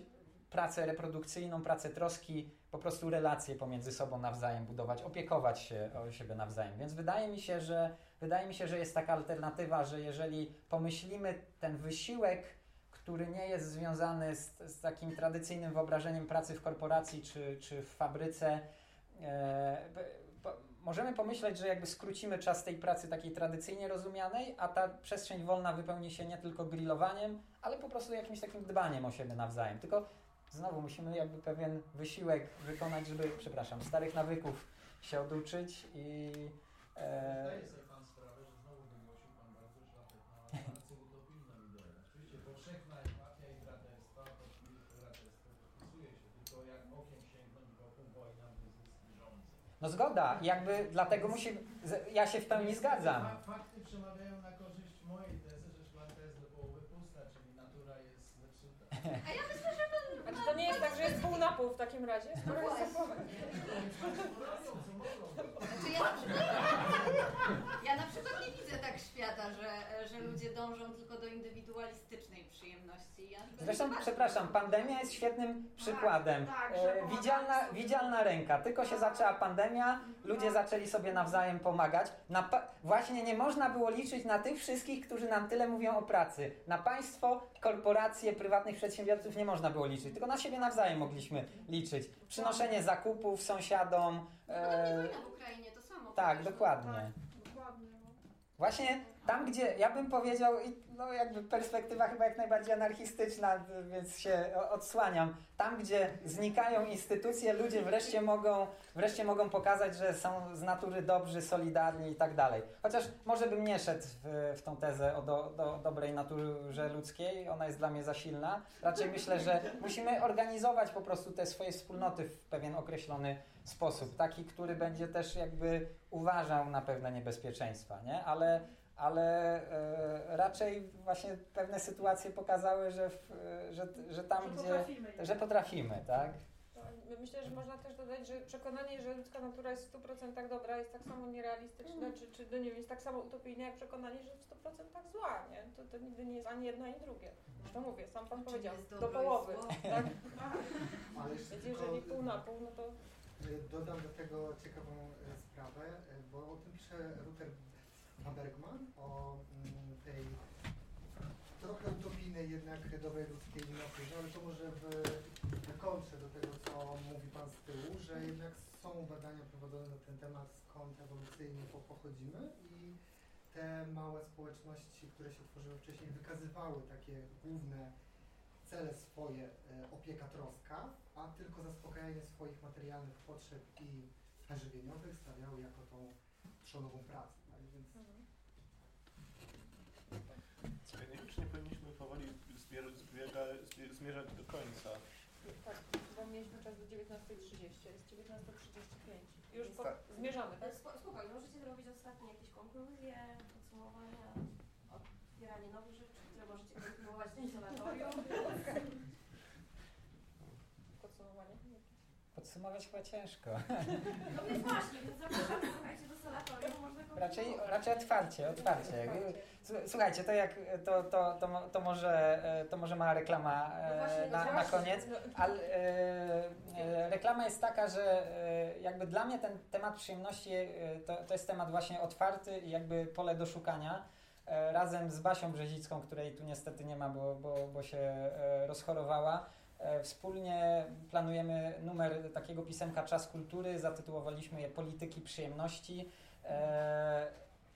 pracę reprodukcyjną, pracę troski, po prostu relacje pomiędzy sobą nawzajem budować, opiekować się o siebie nawzajem. Więc wydaje mi się, że wydaje mi się, że jest taka alternatywa, że jeżeli pomyślimy ten wysiłek, który nie jest związany z, z takim tradycyjnym wyobrażeniem pracy w korporacji czy, czy w fabryce, e, możemy pomyśleć, że jakby skrócimy czas tej pracy takiej tradycyjnie rozumianej, a ta przestrzeń wolna wypełni się nie tylko grillowaniem, ale po prostu jakimś takim dbaniem o siebie nawzajem. Tylko znowu musimy jakby pewien wysiłek wykonać, żeby, przepraszam, starych nawyków się oduczyć i e, Zdaje sobie Pan sprawę, że znowu wygłosił Pan bardzo szlachetną, ale bardzo utopijną ideę. Oczywiście powszechna empatia i braterstwa, to braterstwo podpisuje się, tylko jak okiem sięgnąć wokół wojna w No zgoda, jakby dlatego musi, ja się w pełni zgadzam. Fa- Fakty przemawiają na korzyść mojej tezy, że szklanka jest do połowy pusta, czyli natura jest zepsuta. A ja myślę, to... Nie jest tak, że jest pół na pół w takim razie? No Skoro jest właśnie. połowa. Znaczy ja, na przykład, ja na przykład nie widzę tak świata, że, że ludzie dążą tylko do indywidualistycznej przyjemności. Ja Zresztą, przepraszam, pandemia jest świetnym przykładem. tak, że E, pomagamy widzialna, sobie. widzialna ręka. Tylko się zaczęła pandemia, ludzie zaczęli sobie nawzajem pomagać. Na pa- właśnie nie można było liczyć na tych wszystkich, którzy nam tyle mówią o pracy. Na państwo, korporacje, prywatnych przedsiębiorców nie można było liczyć, tylko na siebie nawzajem mogliśmy liczyć. Przynoszenie zakupów sąsiadom. Podobnie E, wojna w Ukrainie, to samo. tak, dokładnie. Dokładnie, no. Właśnie tam, gdzie ja bym powiedział, no jakby perspektywa chyba jak najbardziej anarchistyczna, więc się odsłaniam. Tam, gdzie znikają instytucje, ludzie wreszcie mogą, wreszcie mogą pokazać, że są z natury dobrzy, solidarni i tak dalej. Chociaż może bym nie szedł w, w tą tezę o do, do, dobrej naturze ludzkiej, ona jest dla mnie za silna. Raczej myślę, że musimy organizować po prostu te swoje wspólnoty w pewien określony sposób, taki, który będzie też jakby uważał na pewne niebezpieczeństwa, nie? Ale, ale e, raczej właśnie pewne sytuacje pokazały, że, w, e, że, że tam, Że gdzie... potrafimy. Że potrafimy, tak? Myślę, że można też dodać, że przekonanie, że ludzka natura jest w 100% dobra jest tak samo nierealistyczne, czy, czy no nie wiem, jest tak samo utopijne jak przekonanie, że jest w 100% zła, nie? To, to nigdy nie jest ani jedno, ani drugie. Zresztą mówię, sam pan powiedział, jest do połowy, tak? Ale Więc jeżeli pół na pół, no to y, Dodam do tego ciekawą y, sprawę, y, bo o tym pisze Ruther Bergman, o mm, tej trochę utopijnej jednak dobrej ludzkiej naturze, ale to może w, w kontrze do tego, co mówi Pan z tyłu, że jednak są badania prowadzone na ten temat, skąd ewolucyjnie po, pochodzimy i te małe społeczności, które się tworzyły wcześniej, wykazywały takie główne cele swoje, e, opieka, troska, a tylko zaspokajanie swoich materialnych potrzeb i żywieniowych stawiały jako tą trzonową pracę. Więc nie wiem, czy nie powinniśmy powoli zbier- zbiega, zbie- zmierzać do końca. tak, bo mieliśmy czas do 19.30, jest 19.35. Już po, Tak. zmierzamy, tak? Spokojnie, możecie zrobić ostatnie jakieś konkluzje, podsumowania, odbieranie nowych rzeczy, które możecie kontynuować w. Podsumować chyba ciężko. No więc właśnie, więc zapraszamy, słuchajcie, do sanatorium, można Raczej, raczej otwarcie, otwarcie. Słuchajcie, to jak to, to, to, to, może, e, to może mała reklama e, No na, no na właśnie. koniec. Ale e, e, reklama jest taka, że e, jakby dla mnie ten temat przyjemności e, to, to jest temat właśnie otwarty i jakby pole do szukania. E, razem z Basią Brzezicką, której tu niestety nie ma, bo, bo, bo się e, rozchorowała. E, Wspólnie planujemy numer takiego pisemka Czas Kultury. Zatytułowaliśmy je Polityki Przyjemności. E,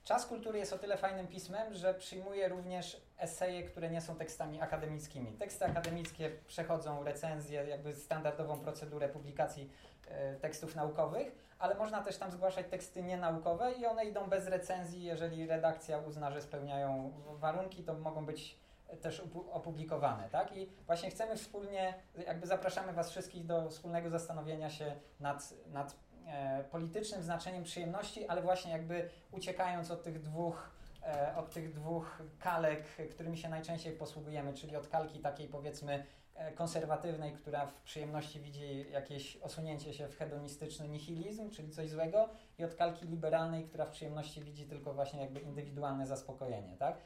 Czas Kultury jest o tyle fajnym pismem, że przyjmuje również eseje, które nie są tekstami akademickimi. Teksty akademickie przechodzą recenzję, jakby standardową procedurę publikacji e, tekstów naukowych, ale można też tam zgłaszać teksty nienaukowe i one idą bez recenzji. Jeżeli redakcja uzna, że spełniają warunki, to mogą być też opu- opublikowane, tak? I właśnie chcemy wspólnie, jakby zapraszamy Was wszystkich do wspólnego zastanowienia się nad, nad e, politycznym znaczeniem przyjemności, ale właśnie jakby uciekając od tych dwóch e, od tych dwóch kalek, którymi się najczęściej posługujemy, czyli od kalki takiej powiedzmy e, konserwatywnej, która w przyjemności widzi jakieś osunięcie się w hedonistyczny nihilizm, czyli coś złego, i od kalki liberalnej, która w przyjemności widzi tylko właśnie jakby indywidualne zaspokojenie, tak?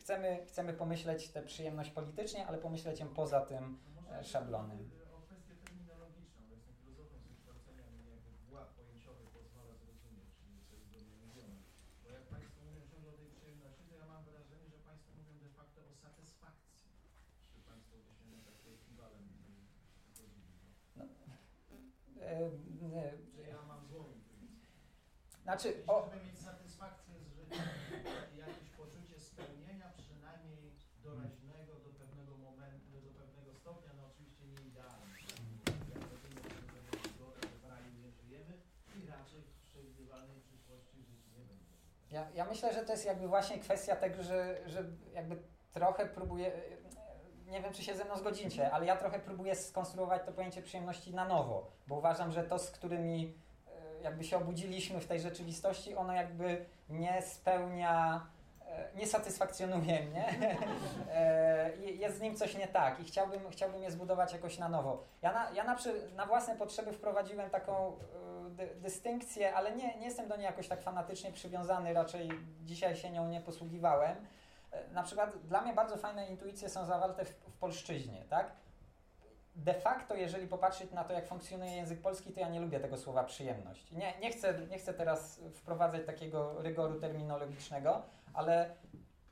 Chcemy, chcemy pomyśleć tę przyjemność politycznie, ale pomyśleć ją poza tym e, szablonem. O kwestię terminologiczną, bo jestem filozofem z wykształcenia, mnie jakby ład pojęciowy pozwala zrozumieć, czyli co jest do mnie mówione. Bo jak Państwo mówią ciągle o tej przyjemności, to ja mam wrażenie, że Państwo mówią de facto o satysfakcji. Czy Państwo by się na taki ekwiwalent y, zgodzili? No. E, e, Czy ja mam złą intuicję? Znaczy, Jeśli, o, żeby mieć satysfakcję z życia i jakieś poczucie spełnienia, przynajmniej doraźnego do pewnego momentu, do pewnego stopnia, no oczywiście nie idealnie. Jak robimy pewną zgodę, że w raju nie żyjemy i raczej w przewidywalnej przyszłości żyć nie będziemy. Ja, ja myślę, że to jest jakby właśnie kwestia tego, że, że jakby trochę próbuję, nie wiem czy się ze mną zgodzicie, ale ja trochę próbuję skonstruować to pojęcie przyjemności na nowo, bo uważam, że to z którymi e, jakby się obudziliśmy w tej rzeczywistości, ono jakby nie spełnia, e, nie satysfakcjonuje mnie. E, Jest z nim coś nie tak i chciałbym, chciałbym je zbudować jakoś na nowo. Ja na, ja na, przy, na własne potrzeby wprowadziłem taką dy, dystynkcję, ale nie, nie jestem do niej jakoś tak fanatycznie przywiązany, raczej dzisiaj się nią nie posługiwałem. E, Na przykład dla mnie bardzo fajne intuicje są zawarte w, w polszczyźnie, tak? De facto, jeżeli popatrzeć na to, jak funkcjonuje język polski, to ja nie lubię tego słowa przyjemność. Nie, nie, chcę, nie chcę teraz wprowadzać takiego rygoru terminologicznego, ale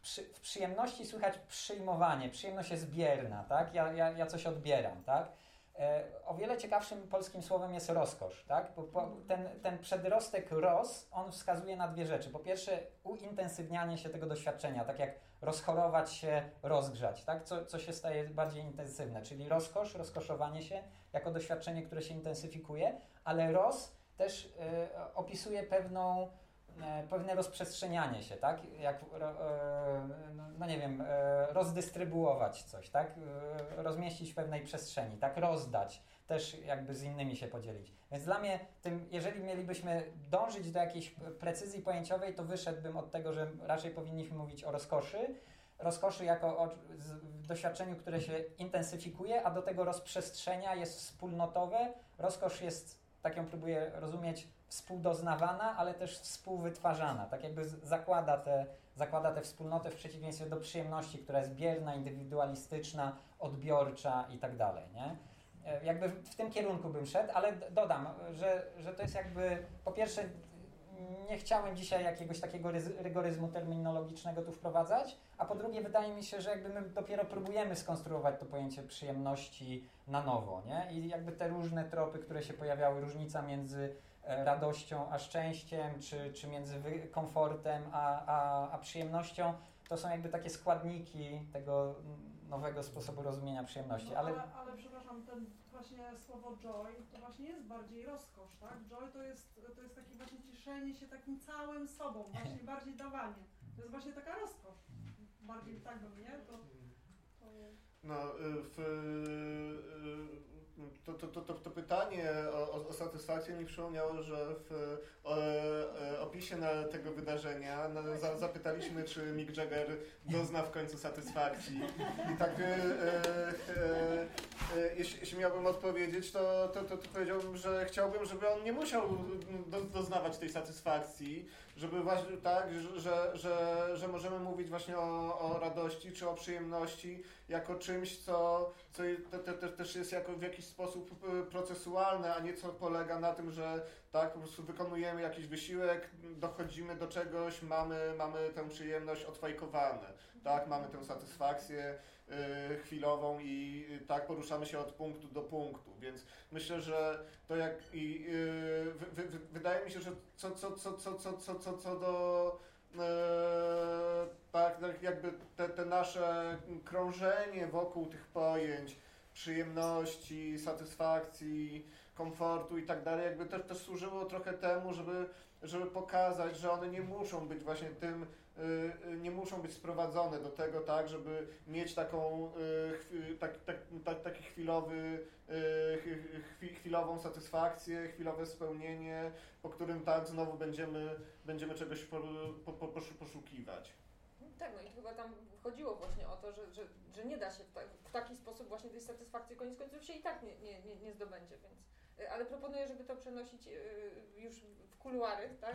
przy, w przyjemności słychać przyjmowanie. Przyjemność jest bierna, tak? Ja, ja, ja coś odbieram, tak? E, o wiele ciekawszym polskim słowem jest rozkosz, tak? Bo, ten, ten przedrostek ros, on wskazuje na dwie rzeczy. Po pierwsze, uintensywnianie się tego doświadczenia, tak jak rozchorować się, rozgrzać, tak? Co, co się staje bardziej intensywne, czyli rozkosz, rozkoszowanie się jako doświadczenie, które się intensyfikuje, ale roz też e, opisuje pewną pewne rozprzestrzenianie się, tak? Jak, ro, e, no, no nie wiem, e, rozdystrybuować coś, tak? E, rozmieścić w pewnej przestrzeni, tak? Rozdać, też jakby z innymi się podzielić. Więc dla mnie, tym, jeżeli mielibyśmy dążyć do jakiejś precyzji pojęciowej, to wyszedłbym od tego, że raczej powinniśmy mówić o rozkoszy, rozkoszy jako o doświadczeniu, które się intensyfikuje, a do tego rozprzestrzenia jest wspólnotowe. Rozkosz jest, tak ją próbuję rozumieć, współdoznawana, ale też współwytwarzana. Tak jakby zakłada te, zakłada tę wspólnotę w przeciwieństwie do przyjemności, która jest bierna, indywidualistyczna, odbiorcza i tak dalej, nie? E, Jakby w tym kierunku bym szedł, ale dodam, że, że to jest jakby, po pierwsze, nie chciałem dzisiaj jakiegoś takiego rygoryzmu terminologicznego tu wprowadzać, a po drugie wydaje mi się, że jakby my dopiero próbujemy skonstruować to pojęcie przyjemności na nowo, nie? I jakby te różne tropy, które się pojawiały, różnica między radością a szczęściem, czy, czy między komfortem a, a, a przyjemnością, to są jakby takie składniki tego nowego sposobu rozumienia przyjemności, No, ale ale, ale przepraszam, ten właśnie słowo joy to właśnie jest bardziej rozkosz, tak? Joy to jest, to jest takie właśnie cieszenie się takim całym sobą, właśnie bardziej dawanie. To jest właśnie taka rozkosz. Bardziej tak bym, nie? To, to... No, y, w, y, to, to, to, to, to pytanie o, o, o satysfakcję mi przypomniało, że w o, e, opisie na tego wydarzenia na, za, zapytaliśmy, czy Mick Jagger dozna w końcu satysfakcji. I tak, e, e, e, jeśli, jeśli miałbym odpowiedzieć, to, to, to, to powiedziałbym, że chciałbym, żeby on nie musiał do, doznawać tej satysfakcji, żeby właśnie tak, że, że, że, że możemy mówić właśnie o, o radości czy o przyjemności jako czymś, co, co te, te, te, też jest jako w jakiś sposób y, procesualne, a nie co polega na tym, że tak, po prostu wykonujemy jakiś wysiłek, dochodzimy do czegoś, mamy, mamy tę przyjemność odfajkowane, tak, mamy tę satysfakcję y, chwilową i y, tak poruszamy się od punktu do punktu, więc myślę, że to jak i y, wy, wy, wy, wydaje mi się, że co, co, co, co, co, co, co, co do e, tak, tak jakby te, te nasze krążenie wokół tych pojęć przyjemności, satysfakcji, komfortu i tak dalej, jakby też, też służyło trochę temu, żeby, żeby pokazać, że one nie muszą być właśnie tym, nie muszą być sprowadzone do tego, tak, żeby mieć taką, y, tak, tak, tak, taki chwilowy, y, chwi- chwi- chwilową satysfakcję, chwilowe spełnienie, po którym tak znowu będziemy, będziemy czegoś po, po, po, poszu- poszukiwać. Tak, no i chyba tam chodziło właśnie o to, że, że, że nie da się w, ta, w taki sposób właśnie tej satysfakcji koniec końców się i tak nie, nie, nie, nie zdobędzie, więc... y, Ale proponuję, żeby to przenosić y, już w kuluary, tak?